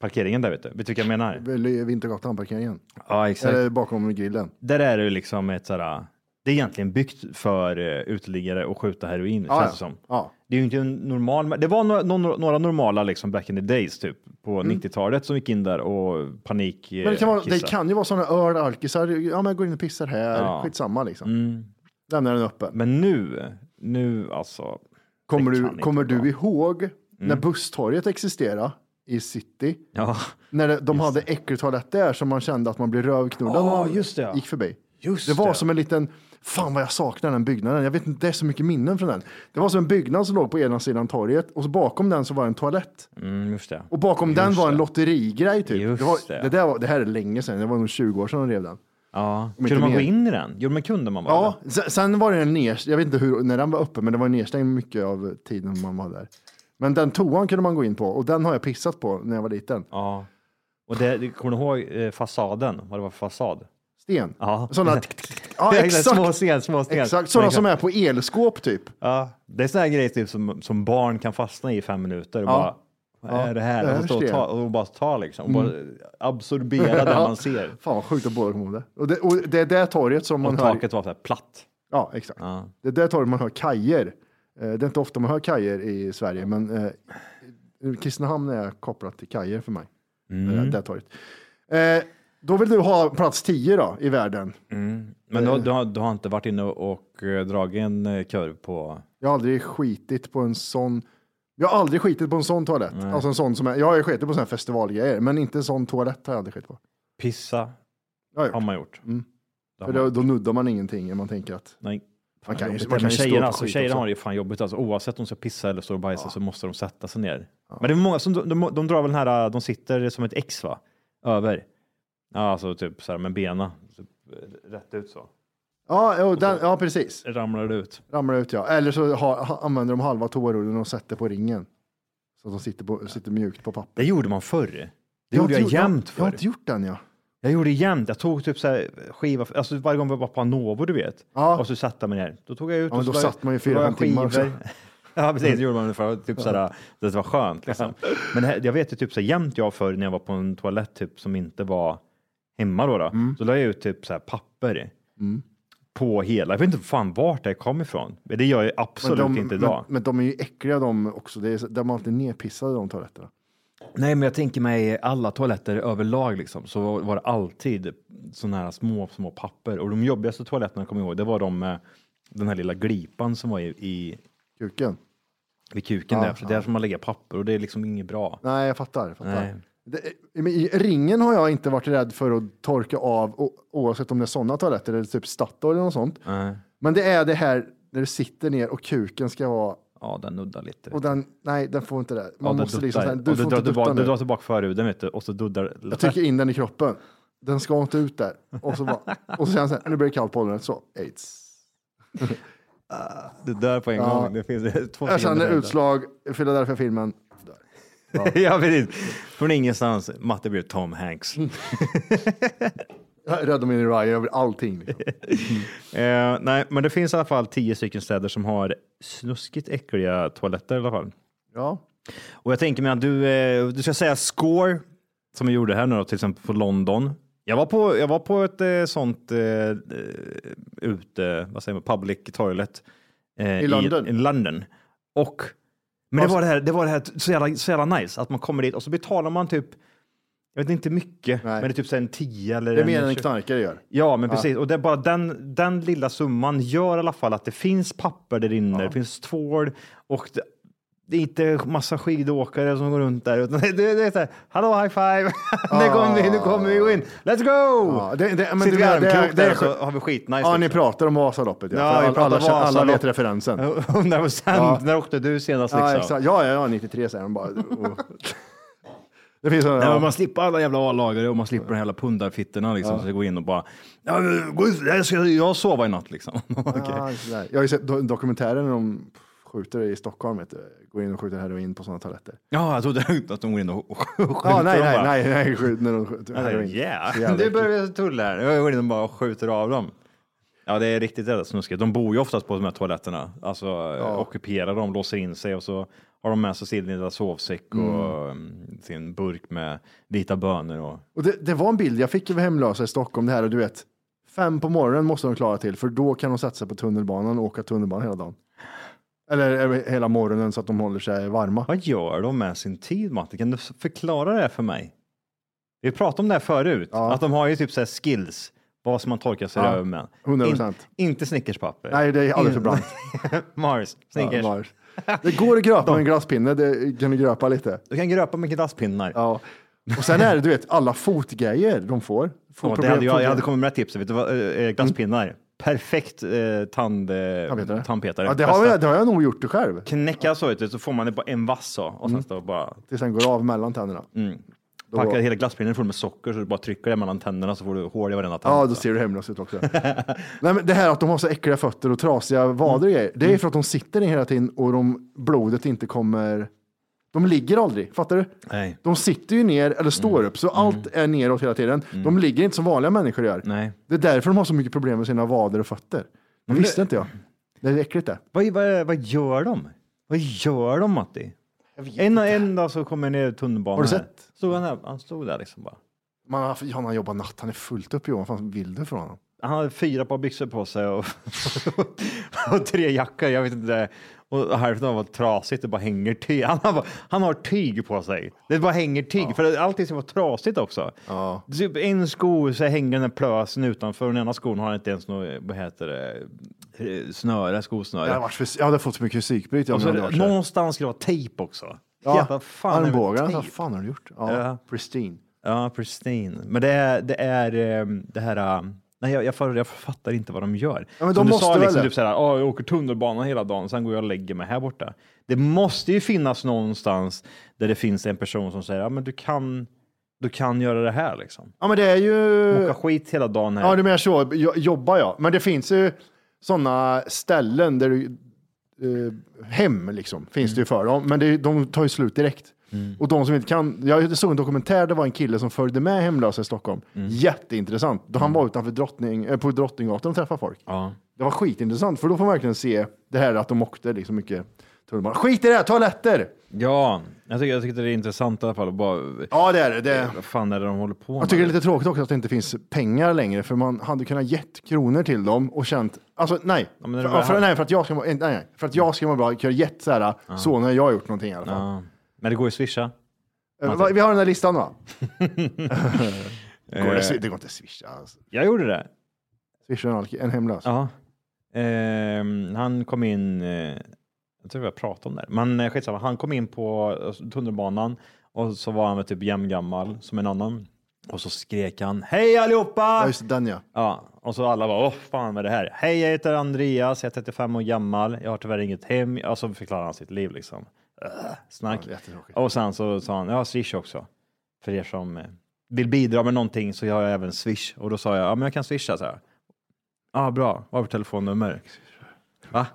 parkeringen där vet du. Vet du vilka jag menar? Väl i Vintergatan parkeringen. Ja, exakt. Eller bakom grillen. Där är det ju liksom ett sådär, det är egentligen byggt för uh, uteliggare att skjuta heroin, Ja, känns det ja. som. Ja. Det är ju inte en normal, det var några, några, några normala liksom back in the days typ på 90-talet som gick in där och panik Mm. Men det kan, vara, det kan ju vara sådana öl, alkisar, ja men går in och pissar här, Ja. Mm. skitsamma liksom. Lämnar den öppen. Men nu, nu alltså. Kommer det du, kommer du vara. ihåg när busstorget existerade i city? Ja, När det, de hade äckeltoalett där som man kände att man blev rövknullad man just det, ja. gick förbi. just Det var som en liten, fan vad jag saknar den byggnaden. Jag vet inte, det är så mycket minnen från den. Det var som en byggnad som låg på ena sidan torget och så bakom den så var en toalett. Mm, just det. Och bakom den var en lotterigrej typ. Just det, var, det. det. där var, det här är länge sedan, det var nog 20 år sedan de rev den. Ja. Kunde man mer. gå in i den? Jo, men kunde man bara. Ja, sen, sen var det en nedstängd, jag vet inte hur, när den var uppe, men det var nedstängd mycket av tiden man var där. Men den toan kunde man gå in på och den har jag pissat på när jag var liten. ja. Och det, det- kommer du ihåg eh, fasaden? Vad det var för fasad? Sten. Ja. Sådana, ja Små sten, små sten. Exakt, sådana som är på elskåp typ. Ja, det är sådana här grejer typ, som, som barn kan fastna i fem minuter och Ja. bara, vad är det här? det här och, stå och, ta, och bara ta liksom, och bara absorbera det man ser. Fan vad sjukt att båda ihåg det. Och det. Och det är det torget som man Och hör. taket var så här platt. Ja, exakt. Det är det torget man hör kajer. Eh, Det är inte ofta man hör kajer i Sverige, men eh, Kristinehamn är kopplat till kajer för mig. Mm. Det, det torget. Eh, då vill du ha plats 10 då i världen. Men du, du, har, du har inte varit inne och eh, dragit en eh, kurv på... Jag har aldrig skitit på en sån. Jag har aldrig skitit på en sån toalett. Alltså en sån som är, jag har ju skitit på såna här festivalgrejer, men inte en sån toalett har jag aldrig skitit på. Pissa har har man gjort. Mm. Har För man- då, då nuddar man ingenting om man tänker att Nej. man kan ju, man kan tjejerna, alltså, tjejerna har det ju fan jobbigt. Alltså, oavsett om de ska pissa eller stå och bajsa så måste de sätta sig ner. Men det är många som de, de, de drar väl den här, de sitter som ett X va? Över. Ja, alltså typ så här med benen. Typ, eh, rätt ut så. Ja, jo, den, ja, precis. Ramlar det ut. Ramlar ut ja. Eller så ha, ha, använder de halva toarullen och sätter på ringen. Så att de sitter, på, sitter mjukt på papper. Det gjorde man förr. Det har gjorde jag gjort- jämt Jag har förr. inte gjort den ja. Jag gjorde jämt. Jag tog typ så här skiva, alltså varje gång vi var på Anovo du vet. Ja. Och så satte jag mig ner. Då tog jag ut Ja, men och så då jag- satt man ju fyra, jag fem timmar också. Ja precis, det gjorde man för att typ såhär, det var skönt liksom. Men här, jag vet ju typ så här, jämt jag förr när jag var på en toalett typ som inte var hemma då, då Mm. så la jag ut typ så här papper på hela. Jag vet inte fan vart det kom ifrån. Det gör jag absolut de, inte idag. Men, men de är ju äckliga de också. Det är, de är alltid nedpissade de toaletterna. Nej, men jag tänker mig alla toaletter överlag liksom, så var det alltid sådana här små, små papper. Och de jobbigaste toaletterna, kommer jag ihåg, det var de med den här lilla glipan som var i, i Kuken. vid kuken Ja, där. För där får man lägga papper och det är liksom inget bra. Nej, jag fattar. Jag fattar. Nej. Det, I ringen har jag inte varit rädd för att torka av, oavsett om det är sådana toaletter eller typ Statoil eller något sånt. Nej. Men det är det här när du sitter ner och kuken ska vara, Ja, den nuddar lite. och den, nej den får inte det. ja, Man den måste liksom, duttar. här, du du, drar tillbaka, du drar tillbaka förhuden vet du, och så duddar Jag trycker in den i kroppen. Den ska inte ut där. Och så, bara, och så här, nu blir det kallt på ollonet, så, aids. Du dör på en Ja. gång. Det finns två Jag känner utslag, Philadelphia-filmen. ja, precis. Från ingenstans. Matte blir Tom Hanks. Mm. Rädda min Ryan över allting. Liksom. Eh, nej, men det finns i alla fall tio stycken städer som har snuskigt äckliga toaletter i alla fall. Ja. Och jag tänker mig att du, eh, du ska säga score som vi gjorde här nu då, till exempel på London. Jag var på, jag var på ett eh, sånt eh, eh, ute, vad säger man, public toilet. eh, I London? I, London. Och, men det var det här, det var det här så jävla, så jävla nice att man kommer dit och så betalar man typ, jag vet inte mycket, Nej. men det är typ så en 10 eller Det är mer än en knarkare gör. Ja, men precis. Och det bara den, den lilla summan gör i alla fall att det finns papper där inne, det finns tvål och det, det är inte massa skidåkare som går runt där. Utan det, det, är så här, hallå high five, nu kommer vi, nu kommer vi in, let's go! Ja, det, det, men Sitter vi armkrok där är så har vi skitnice. Ja, ni liksom. pratar om Vasaloppet. Ja, Ja, alla, alla, alla Vasalopp. vet referensen. 100 procent. Ja. När åkte du senast Ja, liksom? exakt. Ja, ja, ja, 93 säger de bara. Och, det finns sådana, ja. man slipper alla jävla A-lagare och man slipper de jävla pundarfittorna liksom. Så det går in och bara, ja, jag ska jag sova i natt liksom. Ja, sådär. Jag har ju sett do- dokumentärer när de skjuter i Stockholm, vet du. går in och skjuter heroin på sådana toaletter. Ja, jag trodde att de går in och skjuter. Ja, nej, nej, nej, nej, skjut, när de skjuter heroin. Yeah, nu börjar vi tulla här. Jag går in och bara skjuter av dem. Ja, det är riktigt jävla snuskigt. De bor ju oftast på de här toaletterna. Alltså ja. ockuperar dem, låser in sig och så har de med sig sin lilla sovsäck och mm, sin burk med vita bönor. Och... Och det, det var en bild jag fick över hemlösa i Stockholm, det här och du vet, fem på morgonen måste de klara till, för då kan de sätta sig på tunnelbanan och åka tunnelbana hela dagen. Eller hela morgonen så att de håller sig varma. Vad gör de med sin tid, Matte? Kan du förklara det här för mig? Vi pratade om det här förut, Ja. att de har ju typ så här skills, vad som man torkar sig Ja, över med. 100%. inte snickerspapper. Nej, det är alldeles för In- brant. Mars, Snickers. Ja, Mars. det går att gröpa med en glasspinne, det kan du gröpa lite. Du kan gröpa med glasspinnar. Ja. Och sen är det, du vet, alla fotgrejer de får. Ja, det Fotproblem- hade jag, jag hade kommit med det tipset. Vet du vad? Eh, eh, Glasspinnar. Perfekt eh, tand, eh, Tandpetare. Ja, det, har jag, det har jag nog gjort det själv. Knäcka så, så får man det på en vass så, och sen står bara Tills den går av mellan tänderna. Då- packa hela glasspinnen full med socker så du bara trycker det mellan tänderna så får du hål i varenda tand. Ja, då ser du hemlös ut också. Nej, men det här att de har så äckliga fötter och trasiga vader grejer, det är för att de sitter ner hela tiden och de, blodet inte kommer... De ligger aldrig, fattar du? Nej. De sitter ju ner eller står upp, så allt är neråt hela tiden. De ligger inte som vanliga människor gör. Nej. Det är därför de har så mycket problem med sina vader och fötter. Det visste inte jag. Det är äckligt det. Vad, vad, vad gör de? Vad gör de Matti? En, en dag så kommer ner tunnelbanan. Har du här. sett? Stod han, där, han stod där liksom bara. Man har, han har jobbat natt, han är fullt upp Johan. Vad fan vill du från honom? Han hade fyra par byxor på sig och, och tre jackor. Jag vet inte. Och hälften av var trasigt. Det bara hänger tyg. Han har, han har tyg på sig. Det bara hänger tyg. För allting ska vara trasigt också. Ja. Typ en sko så hänger den plösen utanför. Den ena skon har inte ens något, vad heter det, eh, snöre, skosnöre. Jag, hade varit jag hade fått så mycket psykbryt. någonstans ska det vara tejp också. Ja, fan det Armbågarna, vad fan har du gjort? Ja, Ja. pristine. Ja, pristine. Men det är det, är, eh, det här... Nej, jag, jag, jag fattar inte vad de gör. Ja, men de du måste sa, liksom, typ såhär, "Åh, jag åker tunnelbana hela dagen, sen går jag och lägger mig här borta. Det måste ju finnas någonstans där det finns en person som säger, ja men du kan, du kan göra det här liksom. Ja, men det är ju... Åka skit hela dagen här. Ja, är mer så. Jo- Jobbar jag. Men det finns ju sådana ställen där du... Eh, hem liksom, finns det ju för dem. Men det, de tar ju slut direkt. Och de som inte kan... Jag såg en dokumentär, det var en kille som följde med hemlösa i Stockholm. Jätteintressant. Då han var utanför Drottning, eh, på Drottninggatan och träffade folk. Ja. Det var skitintressant, för då får man verkligen se det här att de åkte liksom mycket tunnelbana. Skit i det här, toaletter! Ja, jag tycker, jag tycker det är intressant i alla fall. Bara, Ja, det är det. det. Vad fan är det de håller på med? Jag tycker det är lite tråkigt också att det inte finns pengar längre, för man hade kunnat gett kronor till dem och känt, alltså nej, är för, för, nej, för att jag ska må, nej, för att jag ska må bra, kunna gett så här, så när jag har gjort någonting i alla fall. Ja. Men det går ju att swisha. Eh, va- Vi har den där listan va? Eh. går det, swi- det går inte att swisha. Alltså. Jag gjorde det. Swisha en, alk- en hemlös. Ja. Ehm, han kom in, eh, jag tror vi har pratat om det, här. men eh, skitsamma, han kom in på eh, tunnelbanan och så var han väl typ jämngammal som en annan. Och så skrek han, hej allihopa! Ja, just det, den ja. Ja, och så alla bara, åh fan vad är det här? Hej, jag heter Andreas, jag är 35 år gammal, jag har tyvärr inget hem. Och så förklarar han sitt liv liksom. Uh, snack. Ja, och sen så sa han, jag har Swish också. För er som eh, vill bidra med någonting så har jag även Swish. Och då sa jag, ja men jag kan swisha så här. Ja, bra. Vad har du för telefonnummer? Va?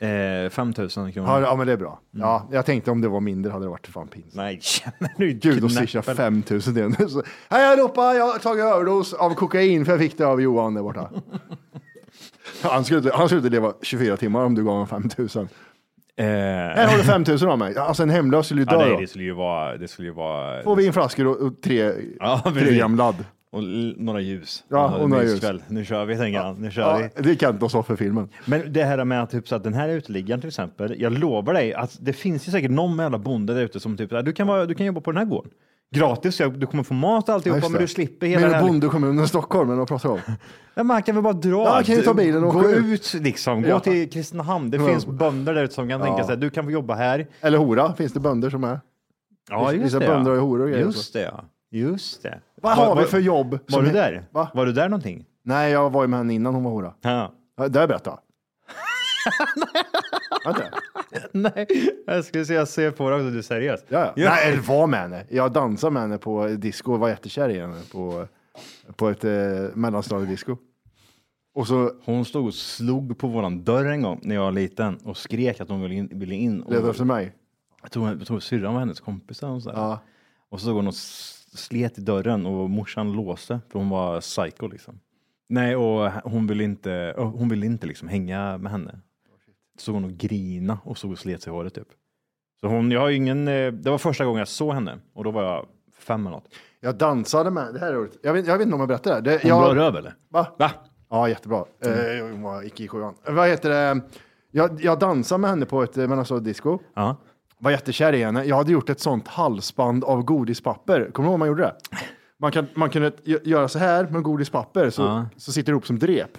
Eh, 5000 kronor. Ja, ja, men det är bra. Mm. Ja, jag tänkte om det var mindre hade det varit fan pinsamt. Nej, känner du Gud, att swisha 5000 till en. Så, Hej allihopa, jag har tagit överdos av kokain för jag fick det av Johan där borta. Han skulle, han skulle inte leva 24 timmar om du gav honom 5000. Eh, Här har du 5000 av mig. Alltså en hemlös skulle ju ja, dö nej, då. det skulle ju vara, det skulle ju vara Två vinflaskor och, och tre, Ja, tre precis. gram ladd. Och några ljus. Ja, och några ljus. Nu kör vi, tänker han. Nu kör Ja, vi. det är Kent och Soffe-filmen. Men det här med att, typ, så att den här uteliggaren till exempel, jag lovar dig att det finns ju säkert någon jävla bonde där ute som typ, du kan, vara, du kan jobba på den här gården. Gratis, du kommer få mat och alltihopa, just men du slipper hela Men det här. bondekommunen i Stockholm, eller vad pratar du om? Ja, man kan väl bara dra. Ja, kan ju ta bilen och Gå ut liksom, gå Ja. till Kristinehamn. Det finns bönder där ute som kan tänka sig, du kan få jobba här. Eller hora, finns det bönder som är? Ja, just Vissa det. bönder har ja. horor och grejer Just det, ja. Just det. Vad har vi för jobb? Var du där? Va? Var du där någonting? Nej, jag var ju med henne innan hon var hora. Ja. Ja, Det har jag berättat. Nej, jag skulle säga, jag ser på dig att du är seriös. Ja, ja. Nej, eller var med henne. Jag dansade med henne på disco och var jättekär i henne på, på ett eh, mellanstadiedisco. Och så Hon stod och slog på våran dörr en gång när jag var liten och skrek att hon ville in. Ville in och, ledde efter mig. jag tror, jag tror syrran var hennes kompis. Och, så där. Ja. och så stod hon och s- slet i dörren och morsan låste för hon var psycho liksom. Nej, och hon ville inte, hon ville inte liksom hänga med henne. Så stod hon och grina och stod och slet sig i håret typ. Så hon, jag har ju ingen, eh, det var första gången jag såg henne och då var jag fem eller något. Jag dansade med, det här är roligt. Jag vet, jag vet inte om jag berättade det. det Hon jag, var röv eller? Va? Va? Ja, jättebra. Eh, hon var icke i sjuan. Vad heter det? Jag, jag dansade med henne på ett eh, mellanstadiedisco. Ja. Var jättekär i henne. Jag hade gjort ett sånt halsband av godispapper. Kommer du ihåg hur man gjorde det? Man, kan, man kunde gö- göra så här med godispapper så, Ja. så sitter det ihop som drep.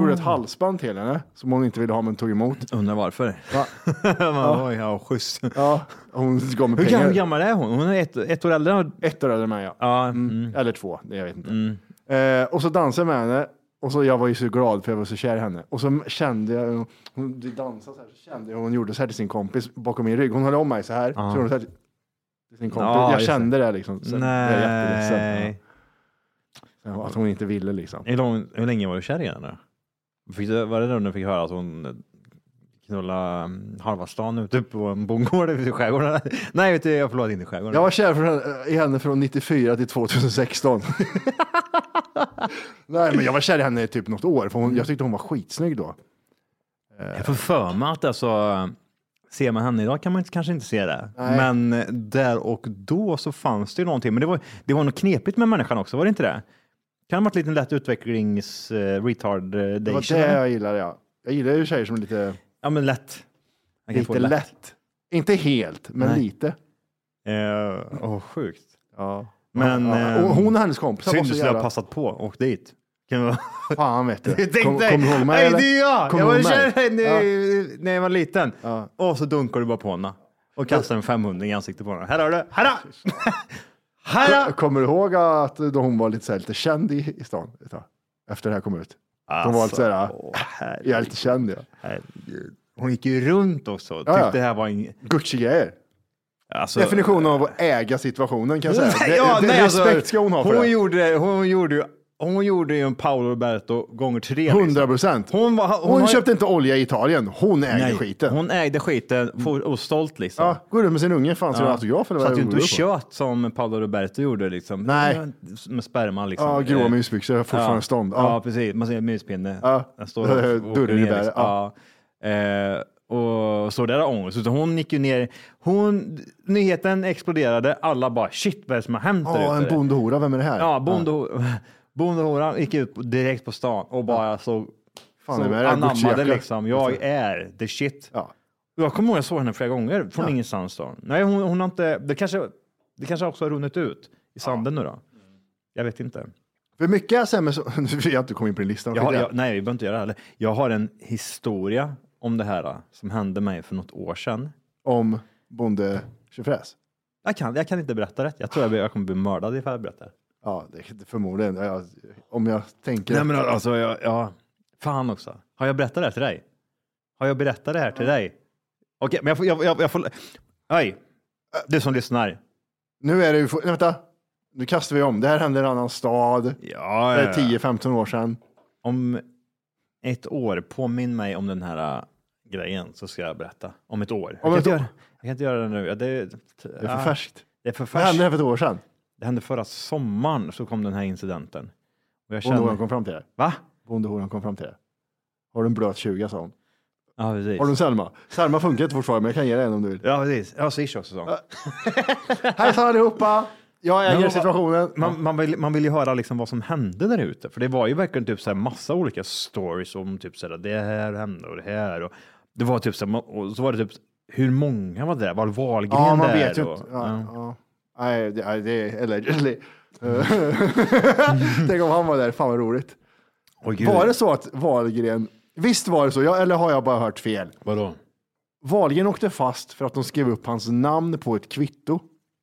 Gjorde ett halsband till henne som hon inte ville ha men tog emot. Undrar varför. Va? ja. ja, schysst. Ja, hon gav mig Hur pengar. gammal, gammal är hon? Hon är ett, ett år äldre. Ett år äldre än mig ja. Ja, Mm. mm. Eller två, jag vet inte. Eh, och så dansade jag med henne. Och så jag var ju så glad för jag var så kär i henne. Och så kände jag, hon dansade så här, så kände jag hon gjorde så här till sin kompis bakom min rygg. Hon höll om mig så här. Så gjorde hon så här till sin kompis. Ja, jag just kände det liksom. Så Jag är jätteledsen. Nej. Ja. Att hon inte ville liksom. Hur, lång, hur länge var du kär i henne då? Fick du, var det då du fick höra att hon knullade mm, halva stan ute på en bondgård ute i skärgården? Nej, vet du, jag förlåt, inte i skärgården. Jag var kär för i henne från 94 till 2016. Nej, men jag var kär i henne i typ något år. För hon, jag tyckte hon var skitsnygg då. Jag får för mig att alltså, ser man henne idag kan man kanske inte se det. Nej. Men eh, där och då så fanns det ju någonting. Men det var, det var något knepigt med människan också, var det inte det? Kan ha varit lite lätt utvecklings uh, retard uh, Det var det jag gillade ja. Jag gillar ju tjejer som är lite, Ja, men lätt. Jag lite lätt. Inte helt, men Nej. lite. Eh, Åh, sjukt. Ja. Men, ja. eh, Och hon och hennes kompisar Synd ha jävla... passat på och åkt dit. Kan vara... Fan vet du. Tänk Kom- Kommer du ihåg mig "Hej, eller? det är jag! Kommer jag var kär när, när jag var liten. Ja. Och så dunkar du bara på henne och kastar en 500 i ansiktet på henne. Här har du! Här då! Här då! Kommer du ihåg att då hon var lite, så här, lite känd i, i stan? ett tag? Efter det här kom ut. De var lite så här, Alltså, jag är lite känd ja. herregud. Hon gick ju runt också. Tyckte Ja, ja. det här var en... Gucci-grejer. Alltså, Definitionen av att äga situationen kan jag säga. Ja, det, nej, alltså, respekt ska hon ha för hon det. Gjorde, hon, gjorde, ju- hon gjorde ju en Paolo Roberto gånger tre. liksom. 100 procent. Hon, var, Hon, har- köpte inte olja i Italien. Hon ägde Nej, skiten. Hon ägde skiten for, och stolt liksom. Ja, går du med sin unge, fan ska du ha autograf eller vad Satt ju inte och på? kött som Paolo Roberto gjorde liksom. Nej. Med sperma liksom. Ja, gråa Eh, mysbyxor, fortfarande ja. stånd. Ja. Ja. precis. Man ser en myspinne. Ja. Den står och, och Dörren i ner, bäret, liksom. ja. Eh, och så där har ångest. Utan hon gick ju ner, hon, nyheten exploderade, alla bara shit vad är det som har hänt där Ja, en ute?" bondehora, vem är det här? Ja, bonde, bondehoran gick ut direkt på stan och bara så, Fan, så det är det här anammade Gucci-jacka. liksom, jag är the shit. Ja. Jag kommer ihåg jag såg henne flera gånger från ingenstans då. Nej, hon, hon har inte, det kanske, det kanske också har runnit ut i sanden nu då. Jag vet inte. För mycket sms, nu vill jag inte komma in på din lista. Jag har, jag, nej, vi behöver inte göra det heller. Jag har en historia om det här som hände mig för något år sedan. Om bonde tjofräs. Jag kan, jag kan inte berätta det. Jag tror jag, blir- jag kommer bli mördad ifall jag berättar. Ja, det är förmodligen. Ja, om jag tänker. Nej men alltså, jag, ja, fan också. Har jag berättat det här till dig? Har jag berättat det här till dig? Okej, men jag får, jag, jag, jag får, hej, du som lyssnar. Nu är det ju, vänta. Nu kastar vi om. Det här hände i en annan stad. Ja, Det är 10-15 år sedan. Om ett år, påminn mig om den här äh, grejen så ska jag berätta. Om ett år. Om jag, ett kan år? inte göra, jag kan inte göra det nu. Ja, det, Det är för färskt. Det är för Vad hände färskt. här för ett år sedan? Det hände förra sommaren så kom den här incidenten. Och jag Bondehoran känner, kom fram till det. va? Bondehoran kom fram till det. Har du en blöt 20 sa hon. Ja, precis. Har du en Selma? Selma funkar inte fortfarande men jag kan ge dig en om du vill. Ja, precis. Ja, Swish också. Så. Hejsan allihopa! Jag äger vad- situationen. Man, man, vill, man vill ju höra liksom vad som hände där ute, för det var ju verkligen typ så här massa olika stories om typ så här, det här hände och det här. Och det var typ så här, och så var det typ, hur många var det? Var Wahlgren Ja, man där? vet ju och, inte. Ja, ja. ja. Nej, det, nej, det är allegedly. Tänk om han var där, fan vad roligt. Åh, gud. Var det så att Wahlgren, visst var det så, jag, eller har jag bara hört fel? Vadå? Wahlgren åkte fast för att de skrev upp hans namn på ett kvitto.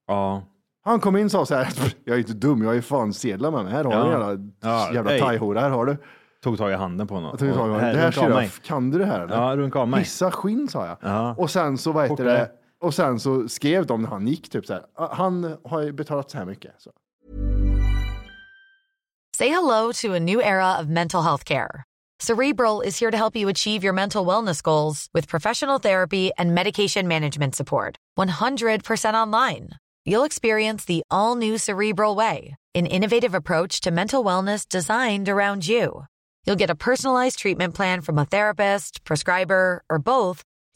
Ja. Han kom in och sa så här, jag är inte dum, jag har ju fan sedlar med mig. Här har Ja. du en jävla, Ja, jävla thaihora, här har du. Tog tag i handen på honom. Jag tog tag i honom. Det här runka av ser mig. jag, kan du det här eller? Ja, runka av mig. Hissa skinn sa jag. Ja. Och sen så, vad heter Fortare. det, och sen så skrev de när han gick typ så här, "Ah, han har betalat så här mycket. Så. Say hello to a new era of mental health care. Cerebral is here to help you achieve your mental wellness goals with professional therapy and medication management support. 100% online. You'll experience the all new Cerebral Way, an innovative approach to mental wellness designed around you. You'll get a personalized treatment plan from a therapist, prescriber, or both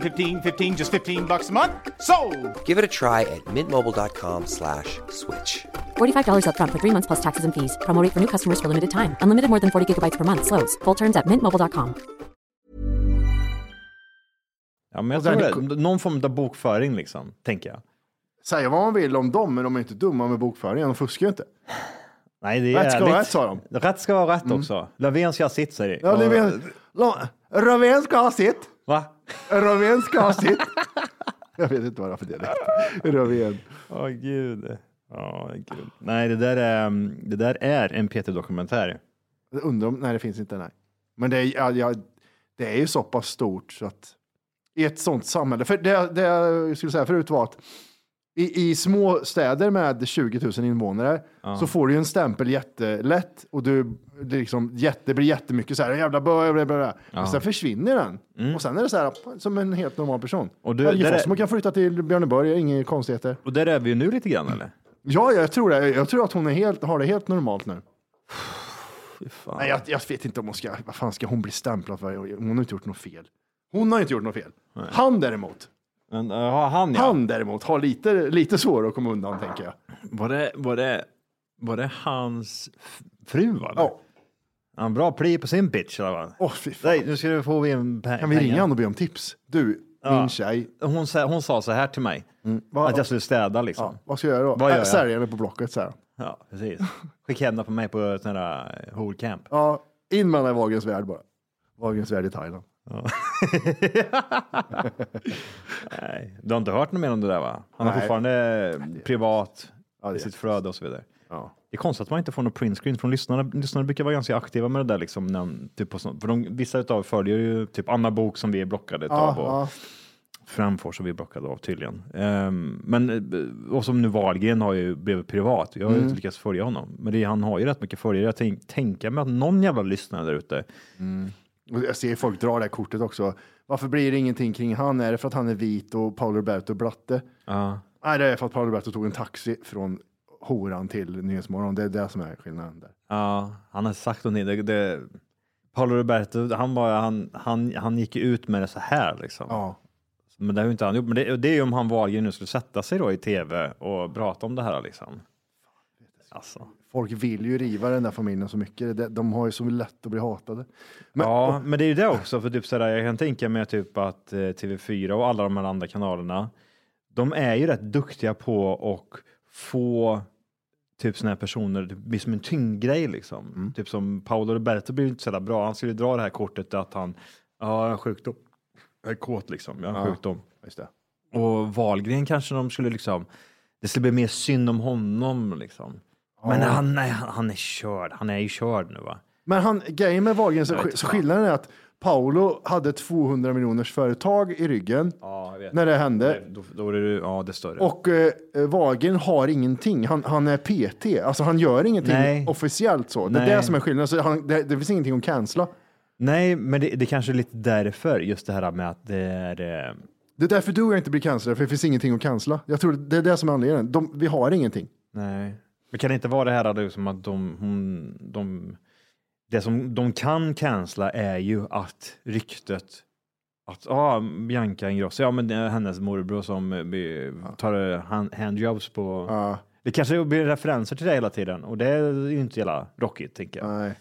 15, 15 just 15 bucks a month. So, Give it a try at mintmobile.com slash switch. $45 upfront for three months plus taxes and fees. Promo rate for new customers for limited time. Unlimited more than 40 gigabytes per month. Slows. Full terms at mintmobile.com. Ja, men jag tror det. Någon form av bokföring liksom, tänker jag. Säga vad man vill om dem, men de är inte dumma med bokföringen, de fuskar ju inte. Nej, det är Rätt ska vara rätt, sa de. Mm. Rätt ska vara rätt också. Löfven ska ha sitt, säger de. Ja, Rövén ska ha sitt. Va? Rövén ska ha sitt. Jag vet inte vad det är för dialekt. Rövén. Åh gud. Åh, gud. Nej, det där är, mm, det där är en Peter-dokumentär. Undrar om, nej det finns inte, nej. Men det är, ja, det är ju så pass stort så att i ett sånt samhälle, för det, det jag skulle säga förut var att i, i små städer med 20 000 invånare så får du ju en stämpel jättelätt och du, det, liksom, jätte, blir jättemycket så här, jävla bö, bö, bö, bö. Men sen försvinner den. Och sen är det så här, som en helt normal person. Mm. Och du- där är- Fossmo kan flytta till Björneborg, inga konstigheter. Och där är vi ju nu lite grann, eller? Ja, jag tror det. Jag tror att hon är helt, har det helt normalt nu. Nej, jag, jag vet inte om hon ska, vad fan ska hon bli stämplad för? Hon har inte gjort något fel. Hon har inte gjort något fel. Han däremot, Men, uh, han ja. han däremot har lite, lite svårare att komma undan tänker jag. Var, det, var, det, var det hans fru? Eller? Ja. Han bra pli på sin bitch. Eller vad? Åh, fy fan. Nej, nu ska du få en pe- Kan vi ringa honom och be om tips? Du, Ja. min tjej, Hon, sa- hon sa så här till mig. vad, Att jag skulle städa liksom. ja, vad ska jag göra då? Vad gör jag? Sälja henne på Blocket så här. Ja, precis. Skicka henne på mig på ett sånt här eh, horcamp. Ja, In med den i Wahlgrens värld bara. Wahlgrens värld i Thailand. Nej, du har inte hört något mer om det där va? Han har Nej. fortfarande privat Ja, i sitt flöde och så vidare. Ja. Det är konstigt att man inte får någon printscreen från lyssnarna. Lyssnarna brukar vara ganska aktiva med det där. Liksom, när, typ på. För de, vissa utav följer ju typ Anna Bok som vi är blockade Ja, av och ja. Framfors som vi är blockade av tydligen. Ehm, men eh, och som nu Wahlgren har ju blivit privat. Jag har Mm. inte lyckats följa honom. Men det, han har ju rätt mycket följare. Jag tänk, tänker mig att någon jävla lyssnare där ute. Och Jag ser folk dra det här kortet också. Varför blir det ingenting kring han? Är det för att han är vit och Paolo Roberto blatte? Ja. Nej, det är för att Paolo Roberto tog en taxi från horan till Nyhetsmorgon. Det är det som är skillnaden där. Ja, han har sagt någonting. Det, det, Paolo Roberto, han, bara, han, han, han gick ut med det så här liksom. Ja, Men det har ju inte han gjort. Men det, det är ju om han Wahlgren nu skulle sätta sig då i tv och prata om det här liksom. Alltså. Folk vill ju riva den där familjen så mycket. De- De har ju så lätt att bli hatade. Men, ja, men det är ju det också. För typ sådär, jag kan tänka mig typ att eh, TV4 och alla de här andra kanalerna, de är ju rätt duktiga på att få typ sådana här personer, det blir som en tyngdgrej liksom. Mm. Typ som Paolo Roberto blir inte så jävla bra. Han skulle dra det här kortet att han, ja, har sjukdom. Jag är kåt liksom, jag har Ja. sjukdom. Just det. Och Wahlgren kanske de skulle liksom, det skulle bli mer synd om honom liksom. Men han, nej, han, han är körd, han är ju körd nu va. Men han, grejen med Wahlgren, så, så skillnaden är att Paolo hade 200 miljoners företag i ryggen Ja, jag vet. när det hände. Då, då är det, ja, det är större. Och eh, Wahlgren har ingenting. Han, han är PT. Alltså han gör ingenting Nej. officiellt så. Det är Nej. det som är skillnaden. Så han, det, det finns ingenting att cancella. Nej, men det, det kanske är lite därför, just det här med att det är... eh, Det är därför du och jag inte blir cancellade, för det finns ingenting att cancella. Jag tror det är det som är anledningen. De, vi har ingenting. Nej. Men kan det inte vara det här liksom att de, hon, de, det som de kan cancella är ju att ryktet att ja, Bianca Ingrosso, ja men det är hennes morbror som eh, tar eh, hand, handjobs på. Ja, Det kanske blir referenser till det hela tiden och det är ju inte jävla rockigt tänker jag. nej.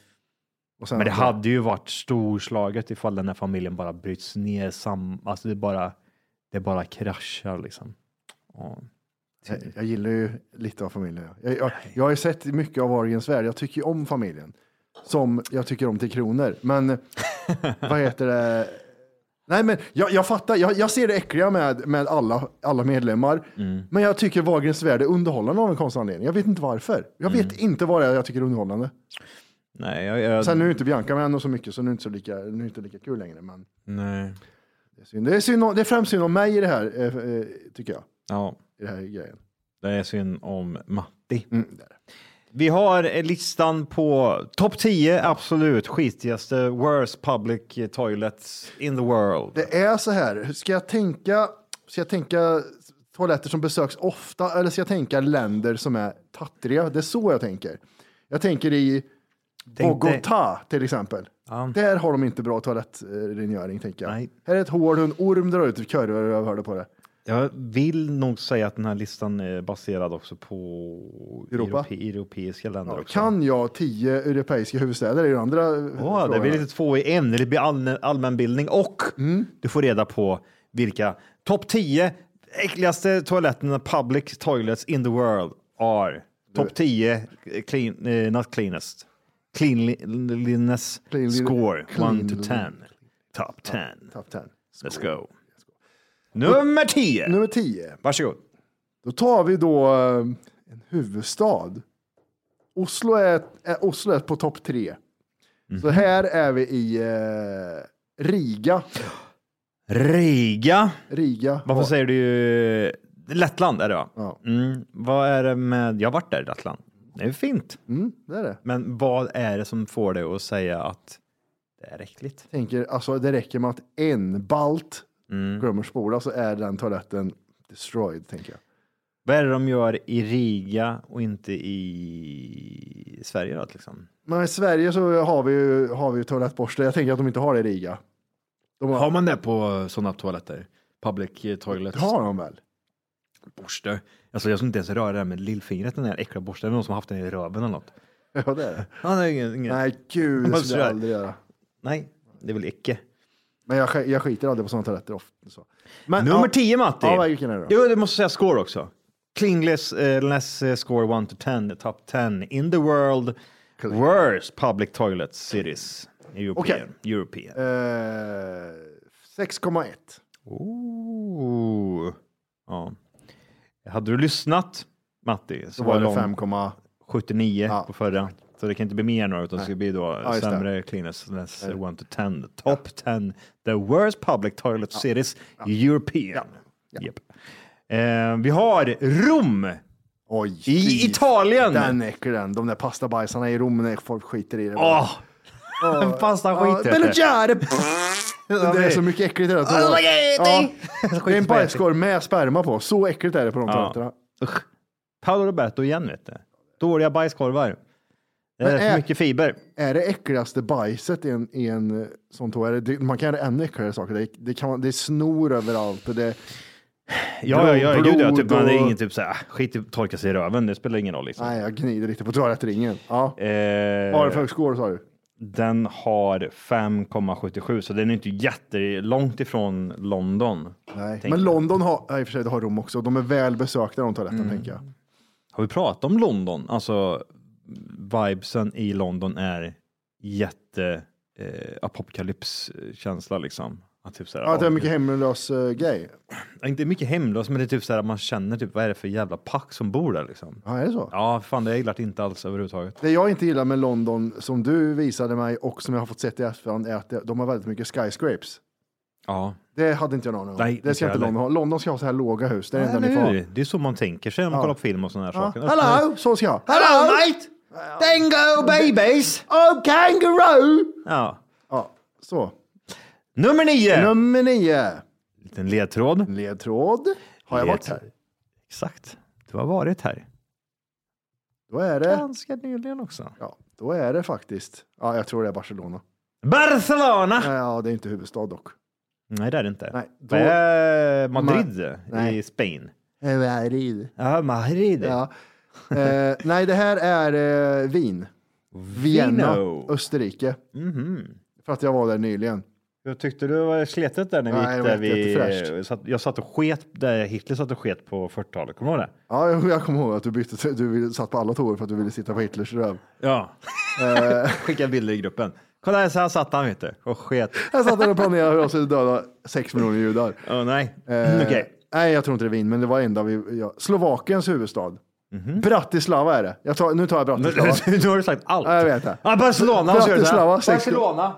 Men det hade ju varit storslaget ifall den här familjen bara bryts ner sam, alltså det bara, det bara kraschar liksom. Ja. Jag, jag gillar ju lite av familjen. Jag, jag, jag har ju sett mycket av Wahlgrens värld. Jag tycker ju om familjen. Som jag tycker om till kronor. Men vad heter det? Nej, men jag, jag fattar. Jag, jag ser det äckliga med, med alla, alla medlemmar. Men jag tycker Wahlgrens värld är underhållande av en konstig anledning. Jag vet inte varför. Jag vet inte vad det är jag tycker är underhållande. Nej, jag, jag, Sen nu är inte Bianca med ännu så mycket så nu är det inte, så lika, nu är inte lika kul längre. Men nej. det är, synd. Det, är synd om, det är främst synd om mig i det här, eh, eh, tycker jag. Ja, I det här grejen. det är synd om Matti. Mm, där. Vi har listan på topp 10 absolut skitigaste worst public toilets in the world. Det är så här, ska jag tänka, ska jag tänka toaletter som besöks ofta eller ska jag tänka länder som är tattriga? Det är så jag tänker. Jag tänker i Tänk dig- Bogotá till exempel. Ja. Där har de inte bra toalettrengöring tänker jag. Nej. Här är ett hål, en orm drar ut kurvor och jag hörde på det. Jag vill nog säga att den här listan är baserad också på Europa? europe, europeiska länder Ja, också. kan jag tio europeiska huvudstäder i de andra Åh, det blir lite två i en. Det blir allmän, allmänbildning och Mm. du får reda på vilka topp 10 äckligaste toaletterna, public toilets in the world are. Topp 10, clean, eh, not cleanest. Cleanliness Cleanli- score, 1 to cleanli- 10. Top 10. Top 10. Let's go. Nummer 10. Nummer 10. Varsågod. Då tar vi då eh, en huvudstad. Oslo är, är, Oslo är på topp tre. Mhm. Så här är vi i eh, Riga. Riga. Riga. Varför har- säger du Lettland är det va? Ja. Mm. Vad är det med, jag har varit där i Lettland. Det är fint. Mm, det är det. Men vad är det som får dig att säga att det är äckligt? Tänker, alltså, det räcker med att en balt Mm. glömmer spola så är den toaletten destroyed, tänker jag. Vad är det de gör i Riga och inte i Sverige då exempel? Men i Sverige så har vi ju, har vi ju toalettborste. Jag tänker att de inte har det i Riga. De har, Har man det på sådana toaletter? Public toilets? det har de väl? Borste? Alltså jag skulle inte ens röra det här med lillfingret, den där äckliga borsten. Det är någon som har haft den i röven eller något. Ja, det är det. Ja, det är ingen, ingen. Nej. Nej, gud, det skulle jag sådär. aldrig göra. det är väl icke. Men jag, sk- jag skiter aldrig på sådana toaletter ofta. Så. Men, Nummer ja, 10 Matti. Ja, vilken är det då? Jo, det måste säga score också. Cleanless uh, less eh, score 1 to 10, top 10 in the world. Worst public toilet cities. European. European. Eh, 6,1. Ooh. Ja. Hade du lyssnat, Matti, så Då var det lång- 5, 79 Ja. på förra. Så det kan inte bli mer nu, utan det ska bli då det. sämre. Let's 1 to 10. Top 10. The worst public toilet cities European. Japp. Eh, vi har Rom Oj. i fy Italien. Den är äcklig den. De där pastabajsarna i Rom när folk skiter i det. Åh! Fast han Ja, skiter Belgiare! Det är så mycket äckligt i det. Ja, det är en bajskorv med sperma på. Så äckligt är det på de toaletterna. Usch. Paolo Roberto igen, vet du. Dåliga bajskorvar. Det är för är- mycket fiber. Är det äckligaste bajset i en, i en eh, sån toa? Man kan göra ännu äckligare saker. Det, det, kan, det är snor överallt. Och det, Ja, ja, ja, gud, ja, typ, man är ingen typ såhär, skit i torka sig i röven, det spelar ingen roll liksom. nej, jag gnider lite på toalettringen. Ja. Eh, Vad har du för score sa du? Den har 5,77 så den är inte jättelångt ifrån London. Nej. Men jag. London har, i och för sig det har Rom också. De är väl besökta de toaletterna Mm. tänker jag. Har vi pratat om London? Alltså vibesen i London är jätte eh, apokalypskänsla liksom. Att typ såhär, Ja, att det är ja, mycket hemlös uh, gay. Inte mycket hemlös, men det är typ såhär man känner typ vad är det för jävla pack som bor där liksom. Ja, är det så? Ja, fan det gillar inte alls överhuvudtaget. Det jag inte gillar med London, som du visade mig och som jag har fått sett i efterhand, är att de har väldigt mycket skyscrapes. Ja, Det hade inte jag någon aning om. Nej, det ska inte. London ha. London ska ha så här låga hus. Det är det enda ni får det är så man tänker sig när man kollar på film och sådana här Ja. saker. Hello, så ska jag. Hello mate! Dingo babies! Oh, kangaroo! Ja. Ja, så. Nummer nio! Nummer nio. Liten ledtråd. Ledtråd. Har jag varit här? Exakt. Du har varit här. Då är det, Ganska nyligen också. ja, då är det faktiskt, ja, jag tror det är Barcelona. Barcelona! Ja, det är inte huvudstad dock. Nej, det är det inte. Nej, då- Det är Madrid Nej. i Spanien. Madrid. Ja, Madrid. Ja. Eh, nej, det här är eh, Wien. Vienna, Vino. Österrike. Mhm. För att jag var där nyligen. Jag tyckte du var sletet där när vi Nej, gick det där var vi... jättefräscht. Satt, jag satt och sket där Hitler satt och sket på 40-talet. Kommer du ihåg det? Ja, jag, jag kommer ihåg att du, bytte, du ville- satt på alla toor för att du ville sitta på Hitlers röv. Ja. Eh. Skicka bilder i gruppen. Kolla här, så här satt han vet du. Och sket. Jag satt där och planerade hur jag skulle döda sex miljoner judar. Åh nej. Eh, Okej. Nej, jag tror inte det är Wien, men det var enda vi... Ja. Slovakiens huvudstad. Mhm. Bratislava är det. Jag tar, nu tar jag Bratislava. nu har du sagt allt. Ja, jag vet det. Ja, Barcelona. Bratislava, Barcelona.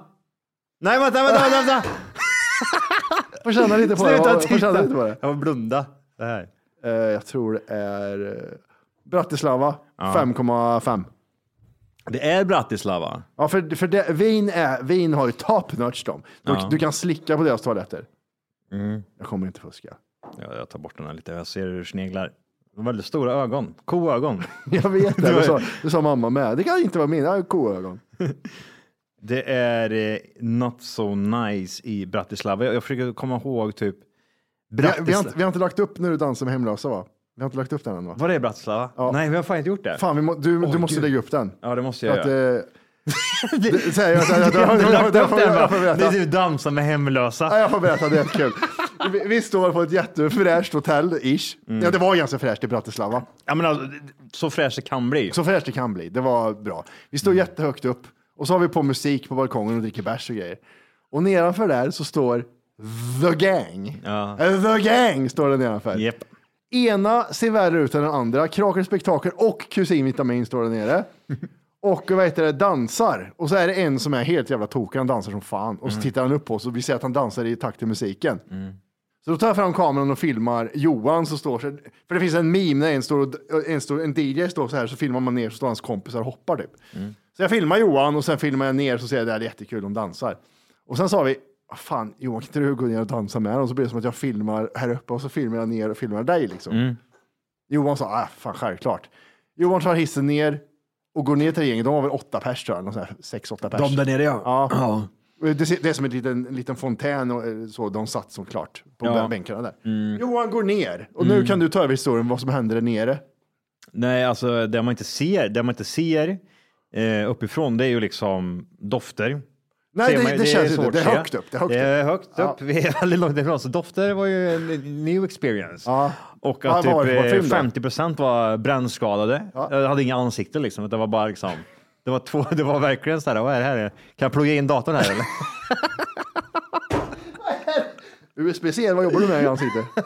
Nej, vänta, vänta, vänta. vänta. Får känna lite på det. Sluta Får titta. lite på det. Jag var blunda. Det här. Eh, jag tror det är eh, Bratislava 5,5. Det är Bratislava. Ja, för, för det, Wien, är, Wien har ju top notch de. Du, Ja. du kan slicka på deras toaletter. Mm. Jag kommer inte fuska. Ja, jag tar bort den här lite. Jag ser hur du sneglar. Väldigt stora ögon. Koögon. Jag vet det, Det sa, det sa mamma med. Det kan inte vara mina koögon. Det är eh, not so nice i Bratislava. Jag, jag försöker komma ihåg typ Vi, har- vi, har Bratislava. inte, vi har inte lagt upp när du dansar med hemlösa va? Vi har inte lagt upp den än va? Var det Bratislava? Ja. Nej, vi har fan inte gjort det. Fan, vi må, du, du måste gud. lägga upp den. Ja, det måste jag att, göra. det, jag, jag, jag, Jag jag, jag är berätta. typ dansa med hemlösa. Ja, jag får berätta, det är jättekul. Vi, vi står på ett jättefräscht hotell, ish. Mm. Ja, det var ganska fräscht i Bratislava. Ja, men alltså, så fräscht det kan bli. Så fräscht det kan bli. Det var bra. Vi står jättehögt upp och så har vi på musik på balkongen och dricker bärs och grejer. Och nedanför där så står The Gang. Ja. The Gang står det nedanför. Japp. Ena ser värre ut än den andra. Krakel Spektakel och Kusin Vitamin står där nere. Och vad heter det, dansar. Och så är det en som är helt jävla tokig, han dansar som fan. Och så tittar han upp på oss och vi ser att han dansar i takt till musiken. Så då tar jag fram kameran och filmar Johan som står så För det finns en meme när en, står och, en, står, en DJ står så här så filmar man ner så står hans kompisar och hoppar typ. Så jag filmar Johan och sen filmar jag ner så ser jag att det är jättekul, de dansar. Och sen sa vi, "Vad fan Johan kan inte du gå ner och dansa med dem? Och så blir det som att jag filmar här uppe och så filmar jag ner och filmar dig liksom. Johan sa, ah, fan självklart. Johan tar hissen ner och går ner till gänget, de var väl åtta pers tror jag, här sex, åtta pers. De där nere ja. Ja. Det, ser- det är som en liten, en liten fontän och eh, så, de satt såklart på Ja. bänkarna där. Johan går ner och nu kan du ta över historien vad som händer där nere. Nej, alltså det man inte ser, det man inte ser eh, uppifrån, det är ju liksom dofter. Nej, det, man- det, känns svårt inte. Det är högt upp. Det är högt Det är högt Ja. upp. Vi är väldigt långt ifrån. Så dofter var ju en new experience. Ja. Och Ja, att det typ för eh, film då? 50 procent var brännskadade. Ja. Jag hade inga ansikten liksom. Det var bara liksom Det var, två, det var verkligen så här, vad är det här? Kan jag plugga in datorn här eller? USB-C, vad jobbar du med i ansiktet?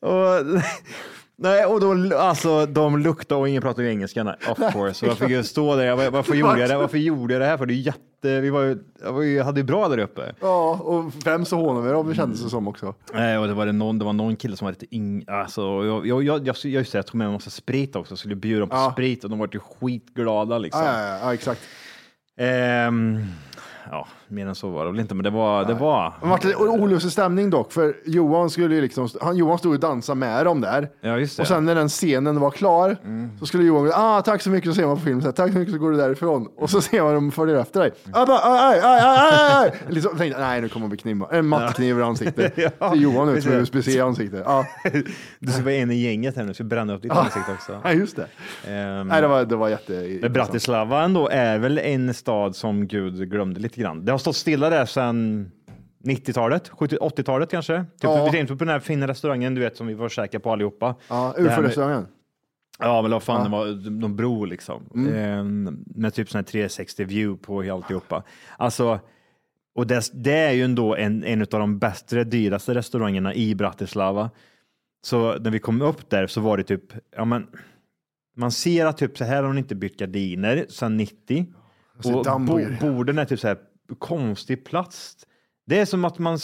Och, nej, och då, alltså, de luktade och ingen pratade engelska. Nej, of course. Så jag fick ju stå där. Jag Varför gjorde jag det? Varför gjorde jag det här? För det är jätte, vi var ju, jag ju, hade ju bra där uppe. Ja, och fem så hånade vi dem, det kändes det som också. Nej, och det var, det någon, det var någon kille som var lite yng, alltså, jag, jag, jag, jag, det, jag tog med mig en massa sprit också, skulle bjuda dem på Ja. sprit och de var ju skitglada liksom. Ja, ja, ja, ja exakt. Ehm, ja, mer än så var det väl inte, men det var, det var. Det vart lite olustig stämning dock, för Johan skulle ju liksom, han, Johan stod och dansade med dem där. Ja, just det. Och sen när den scenen var klar så skulle Johan gå, ah tack så mycket, så ser man på film, så här, tack så mycket så går du därifrån. Och så ser man dem följer efter dig. Ah, bara, aj, aj, aj, aj. Liksom, tänkte, nej nu kommer han bli knivma. En mattkniv i ansiktet. Ja, Johan ut med precis. USB-C i ansiktet. Ja, Du ska vara en i gänget här nu, så bränna upp ditt ansikte också. ja, just det. Ehm, Nej, det var, det var jätte... Bratislava ändå är väl en stad som Gud glömde lite grann. Det har stått stilla där sedan 90-talet, 70 80-talet kanske. Typ, Ja. Vi tänkte på den här fina restaurangen du vet som vi var käka på allihopa. Ja, UFO-restaurangen. Ja, men vad fan, det var någon bro liksom. Mm. Ehm, med typ sån här 360 view på alltihopa. Alltså, och det, det är ju ändå en, en av de bättre, dyraste restaurangerna i Bratislava. Så när vi kom upp där så var det typ, ja men, man ser att typ så här har de inte bytt gardiner sedan 90. ser Och bo, borden är typ så här konstig plast. Det är som att man...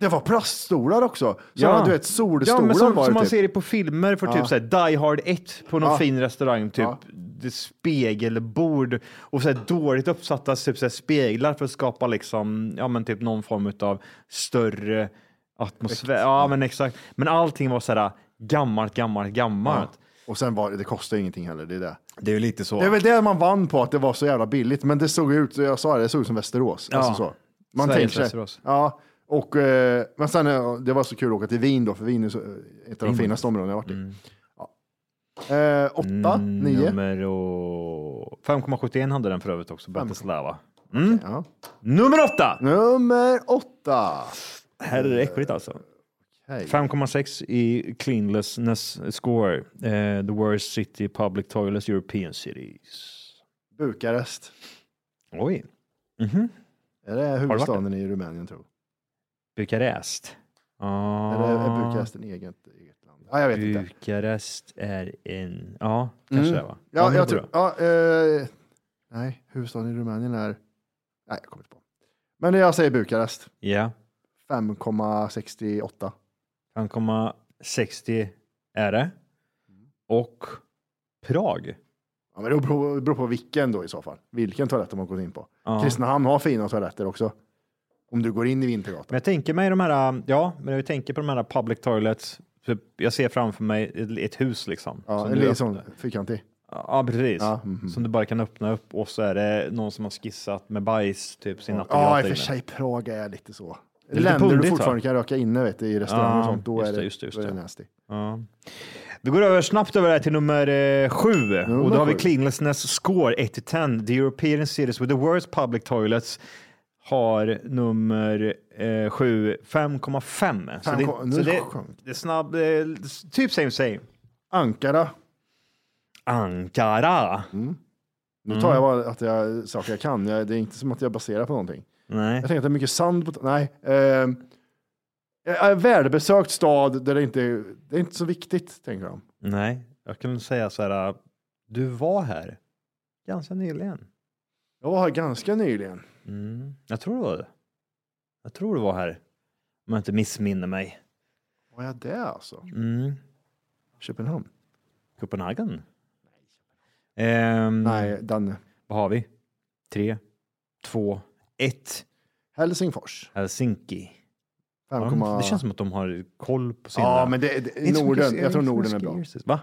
Det var plaststolar också. Sådana, du vet, solstolar ja, men som, var som det man typ. ser det på filmer för typ så här, Die Hard 1 på någon Ja. fin restaurang, typ Ja. det spegelbord och så dåligt uppsatta typ så speglar för att skapa liksom, ja men typ någon form av större atmosfär. Ja men exakt. Men allting var så här gammalt, gammalt, gammalt. Och sen var det, det kostade ingenting heller. Det är det. Det är ju lite så. Det är väl det man vann på att det var så jävla billigt, men det såg ut, jag sa det, det såg ut som Västerås. Ja. Alltså så. Man Sveriges tänker sig- Västerås. Ja, och, eh, men sen, eh, det var så kul att åka till Wien då, för Wien är så, eh, ett av de finaste områdena jag varit i. Mm. Ja. Eh, åtta, nio. Nummer och... 5,71 hade den för övrigt också, Bratislava. Ja. Nummer åtta! Nummer åtta. Här är det äckligt alltså. Hej. 5,6 i cleanlessness score. Eh, the worst city public toilets European cities. Bukarest. Oj. Är det huvudstaden i Rumänien tror Bukarest. Ah, Eller är Bukarest en eget, eget land? Ja, jag vet inte. Bukarest är en... Ja, kanske det va? Ja, jag tror, ja, eh, nej, huvudstaden i Rumänien är, nej, jag kommer inte på. Men jag säger Bukarest. Ja. 5,68. 5,60 är det. Och Prag. Ja, men det beror, på vilken då i så fall. Vilken toalett de har gått in på. Ja. Kristinehamn har fina toaletter också. Om du går in i Vintergatan. Men jag tänker mig de här, ja, men jag tänker på de här public toilets. Typ, jag ser framför mig ett, ett hus liksom. Ja, en sån fyrkantig. Ja, precis. Ja, mhm. Som du bara kan öppna upp och så är det någon som har skissat med bajs, typ sin Ja, i och för sig Prag är lite så. Länder du pundigt, fortfarande va? kan röka inne vet du, i restauranger Ja, och sånt, då är det, just det, just det nasty. Ja. Vi går över snabbt över här till nummer eh, sju. och då har vi cleanlessness score 1 till 10. The European cities with the worst public toilets har nummer eh, sju 5,5. Så, Fem det, så det, det är snabb, eh, typ same same. Ankara. Ankara. Nu tar jag bara att jag, saker jag kan. Jag, det är inte som att jag baserar på någonting. Nej. Jag tänker att det är mycket sand på... Nej. Eh, en välbesökt stad där det inte det är inte så viktigt, tänker de. Nej, jag kan säga så här. Du var här ganska nyligen. Jag var här ganska nyligen. Mm. Jag tror det var det. Jag tror det var här. Om jag inte missminner mig. Var jag det alltså? Mm. Köpenhamn? Copenhagen. Ehm, Nej, Danne. Vad har vi? Tre, två, ett. Helsingfors. Helsinki. Ja, 5,... det känns som att de har koll på sina... Ja, men det, Det inte så Norden. mycket- Jag tror Norden är bra. skiers. Va?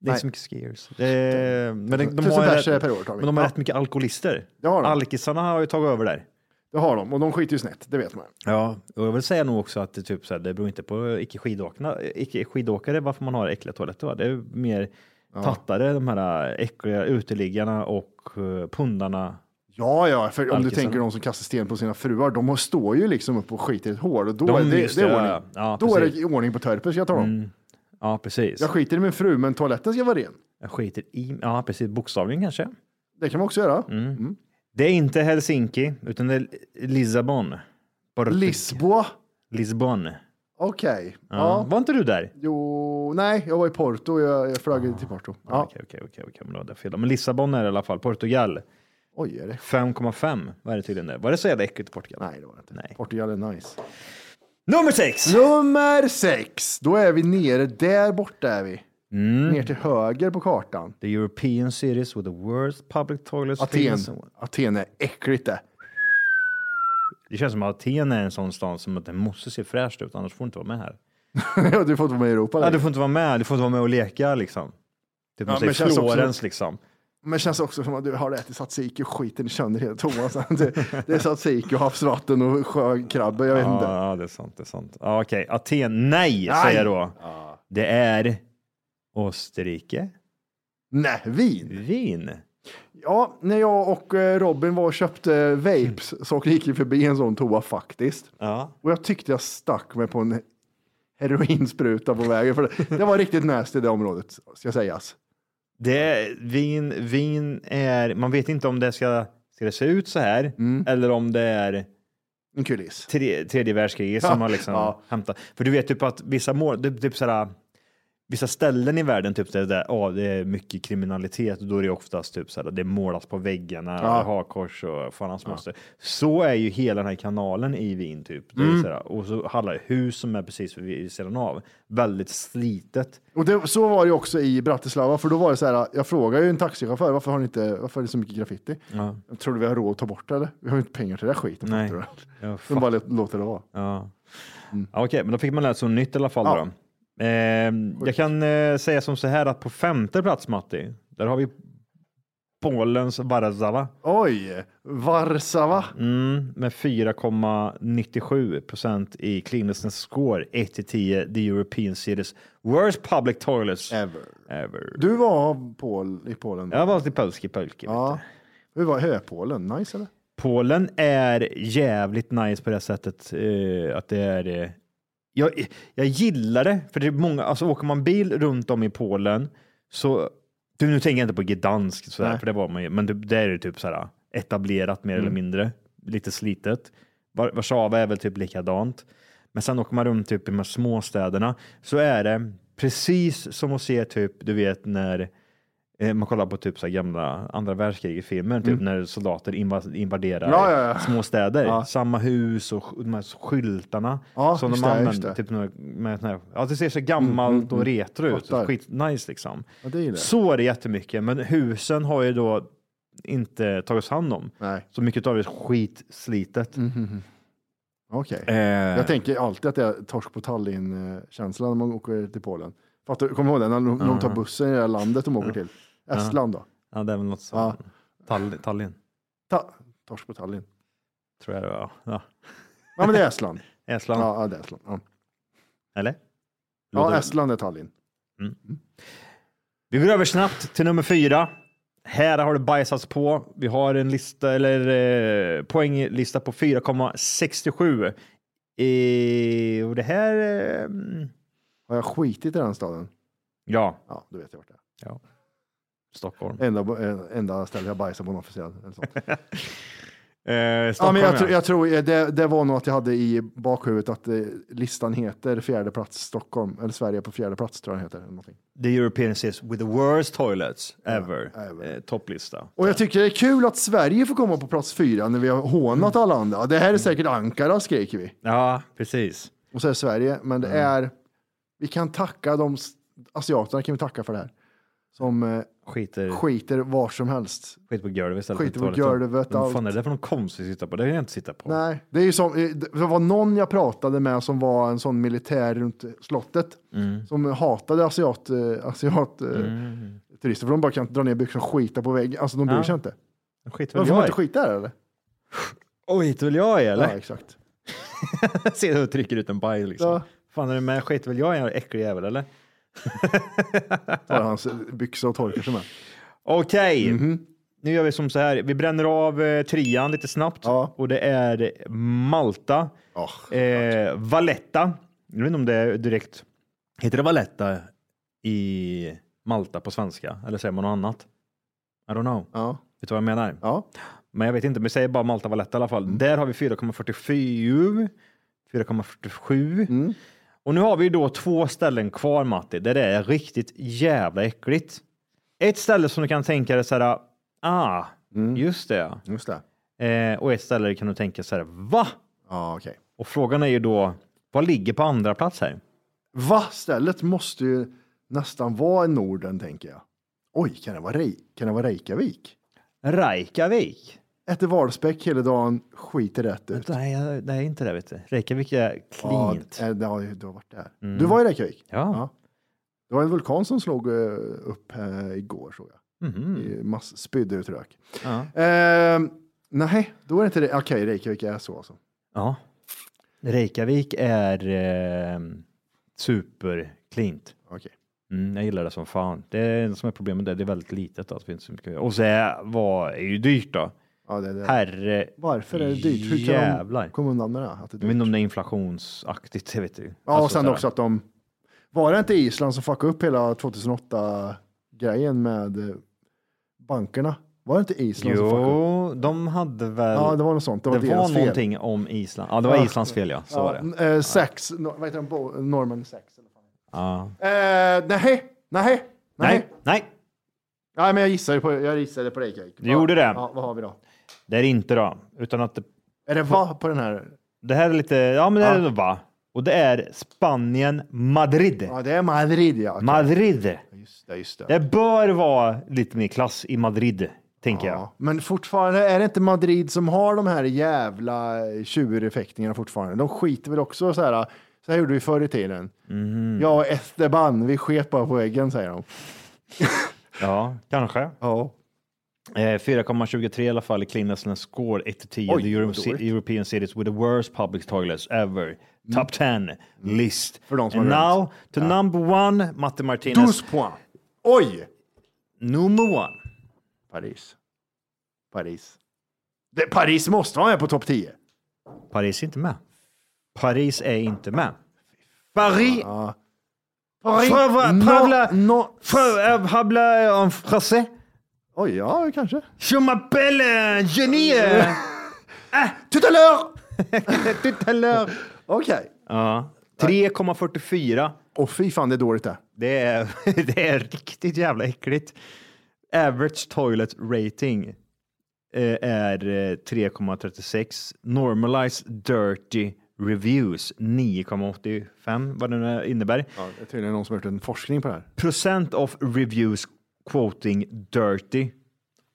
Det är inte så mycket skiers. Det, men de, de Tusen har, ju bärs rätt, per år tar vi. men de har Ja. rätt mycket alkoholister. Det har de. Alkisarna har ju tagit över där. Det har de och de skiter ju snett, det vet man. Ja, och jag vill säga nog också att det, typ så här, det beror inte på icke skidåkare, icke skidåkare varför man har äckliga toaletter. Va? Det är mer tattare, de här äckliga uteliggarna och uh, pundarna. Ja, ja, för om du tänker de som kastar sten på sina fruar, de står ju liksom upp och skiter i ett hål och då, De, är det, det är ordning. ja, då är det ordning på törpet, ska jag tala om. Ja, precis. Jag skiter i min fru, men toaletten ska vara ren. Jag skiter i, ja precis, bokstavligen kanske. Det kan man också göra. Mm. Det är inte Helsinki, utan det är Lissabon. Lisboa. Lisbon. Okej. Ja. Ja. Var inte du där? Jo, nej, jag var i Porto. Jag, jag flög till Porto. Okej, okej, okej, men Lissabon är i alla fall, Portugal. Oj, är det? 5,5 var det tydligen det. Var det så jävla äckligt i Portugal? Nej, det var det inte. Nej. Portugal är nice. Nummer sex! Nummer sex. Då är vi nere. Där borta är vi. Mm. Ner till höger på kartan. The European cities with the worst public toilets. Aten. Aten är äckligt det. Det känns som att Aten är en sån stad som att den måste se fräscht ut, annars får du inte vara med här. Ja, du får inte vara med i Europa Ja, längre. du får inte vara med, du får inte vara med och leka liksom. Typ Ja, ja, säger också- Florens liksom. Men det känns också som att du har ätit tzatziki och skiten sönder hela toan. Det, det är tzatziki och havsvatten och sjökrabbe. Jag vet inte. Ja, ja, det är sant, det är sant. Ja, Okej, Aten, nej, Nej. säger jag då. Det är Österrike, Nej, vin. Wien. Ja, när jag och eh, Robin var och köpte vapes så gick vi förbi en sån toa faktiskt. Ja. Och jag tyckte jag stack mig på en heroinspruta på vägen. För det, det var riktigt nasty det området, ska sägas. Det vin, vin är, man vet inte om det ska, ska det se ut så här Mm. eller om det är En kuliss. tre, tredje världskriget Ja, som har liksom ja. hämtat. För du vet typ att vissa mål, typ, typ sådär, vissa ställen i världen, typ där, där oh, det är mycket kriminalitet, och då är det oftast typ såhär, det målas på väggarna, Ja. hakkors och fan hans moster. Så är ju hela den här kanalen i Wien typ. Det Mm. sådär, och så alla hus som är precis vid sidan av. Väldigt slitet. Och det, så var det också i Bratislava, för då var det så här, jag frågade ju en taxichaufför, varför har ni inte, varför är det så mycket graffiti? Ja. Tror du vi har råd att ta bort det eller? Vi har ju inte pengar till det där skiten. Nej. Ja, De bara låter det vara. Ja. Ja, Okej, men då fick man lära sig något nytt i alla fall. Mm. Ja. Då. Eh, jag kan eh, säga som så här att på femte plats Matti, där har vi Polens Warszawa Oj, Varsava. mm, med 4,97 procent i cleanliness score 1 till 10 the European cities worst public toilets Ever. ever. Du var Pol, i Polen? då? Jag var till Polski Polski. Ja. Hur var Höpolen? Nice eller? Polen är jävligt nice på det sättet eh, att det är. Jag, jag gillar det, för det är många, alltså åker man bil runt om i Polen så, du, nu tänker jag inte på Gdansk, sådär, Nej. för det var man ju, men det, där är det typ sådär etablerat mer eller mindre, lite slitet. Warszawa är väl typ likadant. Men sen åker man runt typ i de här småstäderna så är det precis som att se typ, du vet när man kollar på typ så gamla andra världskriget-filmer, typ när soldater inva- invaderar Mm. Ja, ja, ja. små städer. Samma hus och de här skyltarna som de det, använder. det. Typ med, här, ja, det ser så gammalt och retro ut. Fattar. Skit nice liksom. Det gillar jag. Så är det jättemycket, men husen har ju då inte tagits hand om. Nej, Så mycket av det är skitslitet. okej. Eh, Jag tänker alltid att det är torsk på Tallinn-känslan när man åker till Polen. Fattar? Kommer du ihåg det? När de, när de tar bussen i det här landet de åker till. Estland då? ja, det är väl något så. Ja. Tallinn, Tallinn, Ta, torsk på Tallinn. tror jag det var. Ja. Ja, men det är Estland. Estland, Ja, ja det är Estland. Ja, eller? ja Låter- Estland är Tallinn. Vi går över snabbt till nummer fyra. Här har det bajsats på. Vi har en lista eller eh, poänglista på 4,67. Eh, och det här. Eh, mm, Har jag skitit i den staden? ja, Ja, du vet jag vart det ja. Stockholm. Enda, eh, enda stället jag bajsar på en officiell. Eller sånt. Eh, Ja, men jag, ja. tror- jag tror eh, det, det var nog att jag hade i bakhuvudet att eh, listan heter fjärde plats Stockholm, eller Sverige på fjärde plats tror jag den heter. eller någonting. The European cities with the worst toilets ever. ever. Eh, topplista. Och jag tycker det är kul att Sverige får komma på plats fyra när vi har hånat alla andra. Det här är säkert Ankara skriker vi. Ja, precis. Och så är Sverige, men det är, vi kan tacka de asiaterna kan vi tacka för det här. Som eh, Skiter, skiter var som helst. skit på golvet istället Skiter på golvet, Vad fan är det för någon konst vi sitter på? Det vill jag inte sitta på. Nej, det är ju som, eh, det var någon jag pratade med som var en sån militär runt slottet. Mm. Som hatade asiat, eh, asiat eh, turister, för de bara kan dra ner byxorna och skita på väggen. Alltså de bryr Ja. sig inte. Skiter väl får man jag inte i? skita där eller? Oj, skiter väl jag i eller? Ja, exakt. Ser hur trycker ut en baj liksom. Ja. Fan är det med skit väl jag en äcklig jävel eller? Tar hans byxor och torkar sig med. Okej, Mhm. nu gör vi som så här. Vi bränner av eh, trian lite snabbt Ja. och det är Malta, Oh, eh, Valletta. Jag vet inte om det är direkt. Heter det Valletta i Malta på svenska? Eller säger man något annat? I don't know. Ja. Vet du vad jag menar? Ja. Men jag vet inte, men säger bara Malta var lätt i alla fall. Där har vi 4,44, 4,47. Och nu har vi då två ställen kvar Matti, där det är riktigt jävla äckligt. Ett ställe som du kan tänka dig så här, ah, just det. Just det. Eh, och ett ställe där kan du tänka så här, va? Ja, okej. Och frågan är ju då, vad ligger på andra plats här? Va-stället måste ju nästan vara i Norden, tänker jag. Oj, kan det vara, Rei- kan det vara Reykjavik? Reykjavik? Äter valspäck hela dagen, skiter rätt ut. Nej, jag- det är inte det vet du. Reykjavik är Ja, cleant. eh, det har ju- du har varit där. Du var i Reykjavik? Ja. Det var en vulkan som slog eh, upp eh, igår, såg jag. I Mass, spydde ut rök. Ja. Eh, nej, då är det inte det. Okej, Reykjavik är så alltså. Ja. Reykjavik är eh, super cleant. Okej. Mm, jag gillar det som fan. Det är det som är problemet där, det är väldigt litet. Då, så det finns inte så mycket att göra. Och så är, vad är ju dyrt då. Ja, det är det. Herre Varför är det dyrt? Hur kan jävlar. de komma undan med det? Att det är Jag vet dyrt? inte om det är inflationsaktigt, det vet du. Ja, Alltså och sen sådär. också att de... Var det inte Island som fuckade upp hela 2008-grejen med eh, bankerna? Var det inte Island som fuckade upp? Jo, de hade väl... Ja, det var något sånt. Det var det deras var fel. någonting om Island. Ja, det var. Islands fel ja. Så var det. Eh, sex, no, vad heter den? Bo- Norman sex? Eller Ja. fan. Eh, nej, nej, Nej, nej, Nej, men jag gissade på, jag gissade på Reykjavik. Du gjorde det? Ja, vad har vi då? Det är det inte då. Utan att det, Är det va på den här? det här är lite, ja men det är Ja. det va. Och det är Spanien, Madrid. Ja, det är Madrid, ja. Okej. Madrid. Just det, just det. Det bör vara lite mer klass i Madrid, tänker jag. Ja, men fortfarande är det inte Madrid som har de här jävla tjureffekterna fortfarande. De skiter väl också så här. Så här gjorde vi förr i tiden. Mhm. Och Esteban, vi sket bara på väggen säger de. Ja, kanske. Ja. Eh, 4,23 i alla fall i cleanest and score 1 till 10. Oj, The Euro-. European cities with the worst public toilets ever. Top 10 list. Mm. För de som And now to number one, Matte Martinez. Dus points. Oj! Number one. Paris. Paris. Det, Paris måste vara med på topp 10. Paris är inte med. Paris är inte med. Paris. Paris. Pröva- No- prövla- no- Oj, ja, kanske. Je m'appelle Jenny. euh, Tout à l'heure! Tout à l'heure. Okej. Ja. 3,44. Och fy fan, det är dåligt det. Det är, det är riktigt jävla äckligt. Average toilet rating eh, är eh, 3,36. Normalized dirty reviews 9,85 vad det nu innebär. Ja, det är tydligen någon som har gjort en forskning på det här. Procent of reviews quoting dirty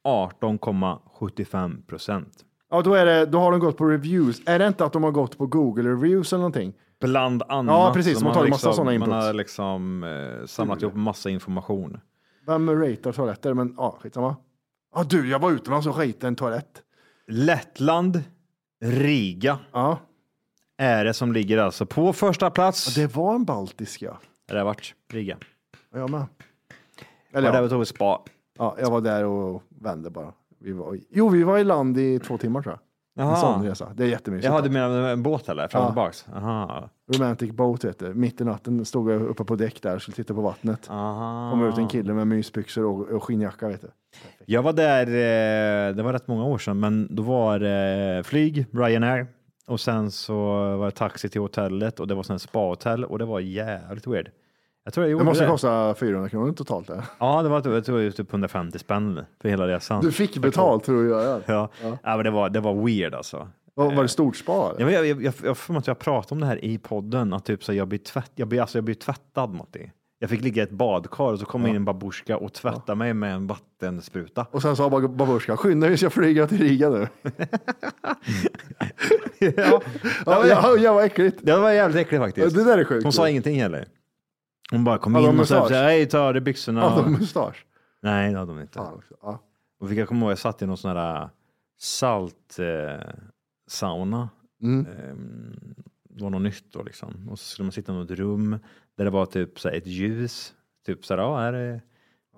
18,75 procent. Ja, då, är det, då har de gått på reviews. Är det inte att de har gått på Google reviews eller någonting? Bland annat. Ja, precis. De har man massa liksom, sådana Man har liksom eh, samlat ihop massa information. Vem ratear toaletter? Men ja, skitsamma. Ja, du, jag var utomlands och skejtade en toalett. Lettland, Riga Ja, är det som ligger alltså på första plats. det var en baltisk ja. Det har varit Riga. Ja, Jag med. Eller ja, vi tog ett spa. ja, jag var där och vände bara. Vi var, jo, vi var i land i två timmar tror jag. En sån resa. Det är jättemysigt. Jaha, du menar en båt eller? Fram och Ja. tillbaks? Aha. Romantic boat vet du. Mitt i natten stod jag uppe på däck där och skulle titta på vattnet. Aha. Kommer ut en kille med mysbyxor och, och skinnjacka vet du. Jag var där, eh, det var rätt många år sedan, men då var det flyg, Ryanair och sen så var det taxi till hotellet och det var sen spa-hotell och det var jävligt weird. Jag tror jag gjorde Det måste det. kosta 400 kronor totalt där. Ja, det var jag tror jag typ 150 spänn för hela resan. Du fick betalt för att göra det. Ja, ja. men det var, det var weird alltså. Var, var det stort spa? eller? Jag, jag, jag, jag, jag jag pratade om det här i podden, att typ så jag blir, tvätt, jag blir, alltså jag blir tvättad Matti. Jag fick ligga i ett badkar och så kom in en babusjka och tvätta mig med en vattenspruta. Och sen sa bab- babusjkan, skynda dig vi ska flyga till Riga nu. ja, Ja, ja, ja, vad äckligt. det var jävligt äckligt faktiskt. Det där är sjukt. Hon sa ingenting heller. Hon bara kom Hade in och sa hej ta av dig byxorna. Hade de mustasch? Nej, det hade de inte. Fan också. Ja. Och fick jag komma ihåg, jag satt i någon sån här salt eh, sauna. Mm. Ehm, det var något nytt då liksom. Och så skulle man sitta i något rum där det var typ så ett ljus. Typ så här, ja, här är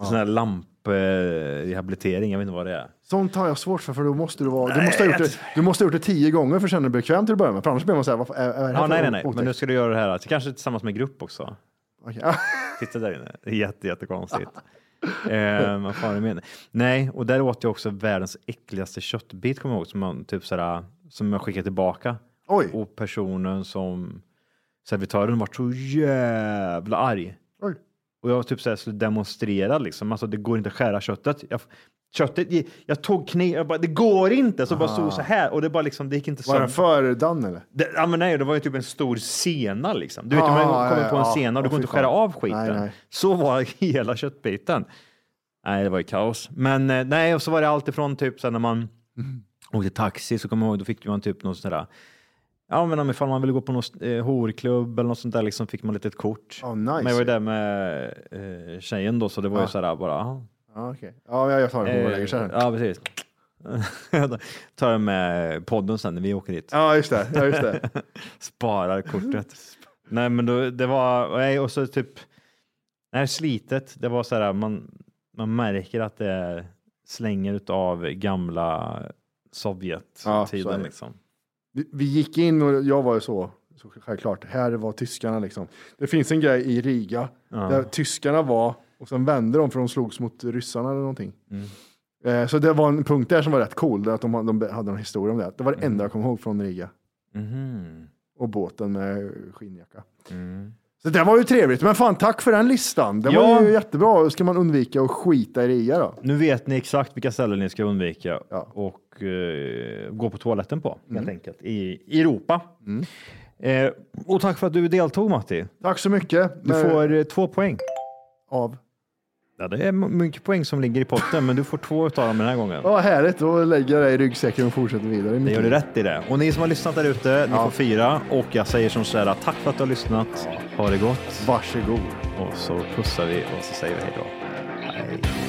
sån här lamprehabilitering, jag vet inte vad det är. Sånt har jag svårt för, för då måste du vara, du måste, ha gjort det, du måste ha gjort det tio gånger för att känna dig bekväm till att börja med. För annars blir man så här, vad, är, det här Ja, nej, nej, nej, men nu ska du göra det här, alltså, kanske tillsammans med grupp också. Ja. Sitter där inne. Det är jätte, jättekonstigt. eh, vad fan är det med? Nej, och där åt jag också världens äckligaste köttbit, kommer jag ihåg, som, man, typ sådär, som jag skickade tillbaka. Oj. Och personen som servitören var så jävla arg. Oj. Och jag typ så här skulle demonstrera liksom. Alltså det går inte att skära köttet. Jag, köttet, jag, tog kniv, jag bara, det går inte. Så bara stod så här och det bara liksom, det gick inte Var den sönder. fördan eller? Det, ja, men nej, det var ju typ en stor sena liksom. Du vet, Ah, man kommer ja, på en ja. sena och du går inte skära av skiten. Nej, nej. Så var hela köttbiten. Nej, det var ju kaos. Men eh, nej, och så var det allt ifrån typ så här när man Mm. åkte taxi så kommer jag ihåg, då fick man typ något sådär Ja, men om ifall man ville gå på någon eh, horklubb eller något sånt där liksom fick man lite ett kort. Oh, nice. Men jag var ju där med eh, tjejen då, så det var ju sådär bara, ja. Ja, okej. Ja, jag tar den på sig. Eh, ja, precis. Tar jag med podden sen när vi åker dit. Ja, just det. Ja, just det. Sparar kortet. nej, men då, det var, nej, och så typ, nej, slitet, det var så här, man, man märker att det är slänger av gamla Ja, Sovjet-tiden det. liksom. Vi, vi gick in och jag var ju så, så självklart, här var tyskarna liksom. Det finns en grej i Riga där tyskarna var och sen vände de för de slogs mot ryssarna eller någonting. Eh, så det var en punkt där som var rätt cool, där att de, de hade en historia om det. Det var det enda jag kom ihåg från Riga. Mhm. Och båten med skinnjacka. Så det var ju trevligt, men fan tack för den listan. Det Ja. var ju jättebra. Ska man undvika att skita i Riga då? Nu vet ni exakt vilka ställen ni ska undvika Ja. och eh, gå på toaletten på, helt Mm. enkelt, i i Europa. Eh, och tack för att du deltog Matti. Tack så mycket. Du Men- får eh, två poäng. av. Ja, det är mycket poäng som ligger i potten, men du får två utav dem den här gången. Ja, härligt. Då lägger jag det i ryggsäcken och fortsätter vidare. Det gör du rätt i det. Och ni som har lyssnat där ute, ni får fyra. Och jag säger som så här, tack för att du har lyssnat. Ha det gott. Varsågod. Och så pussar vi och så säger vi hej då. Hej.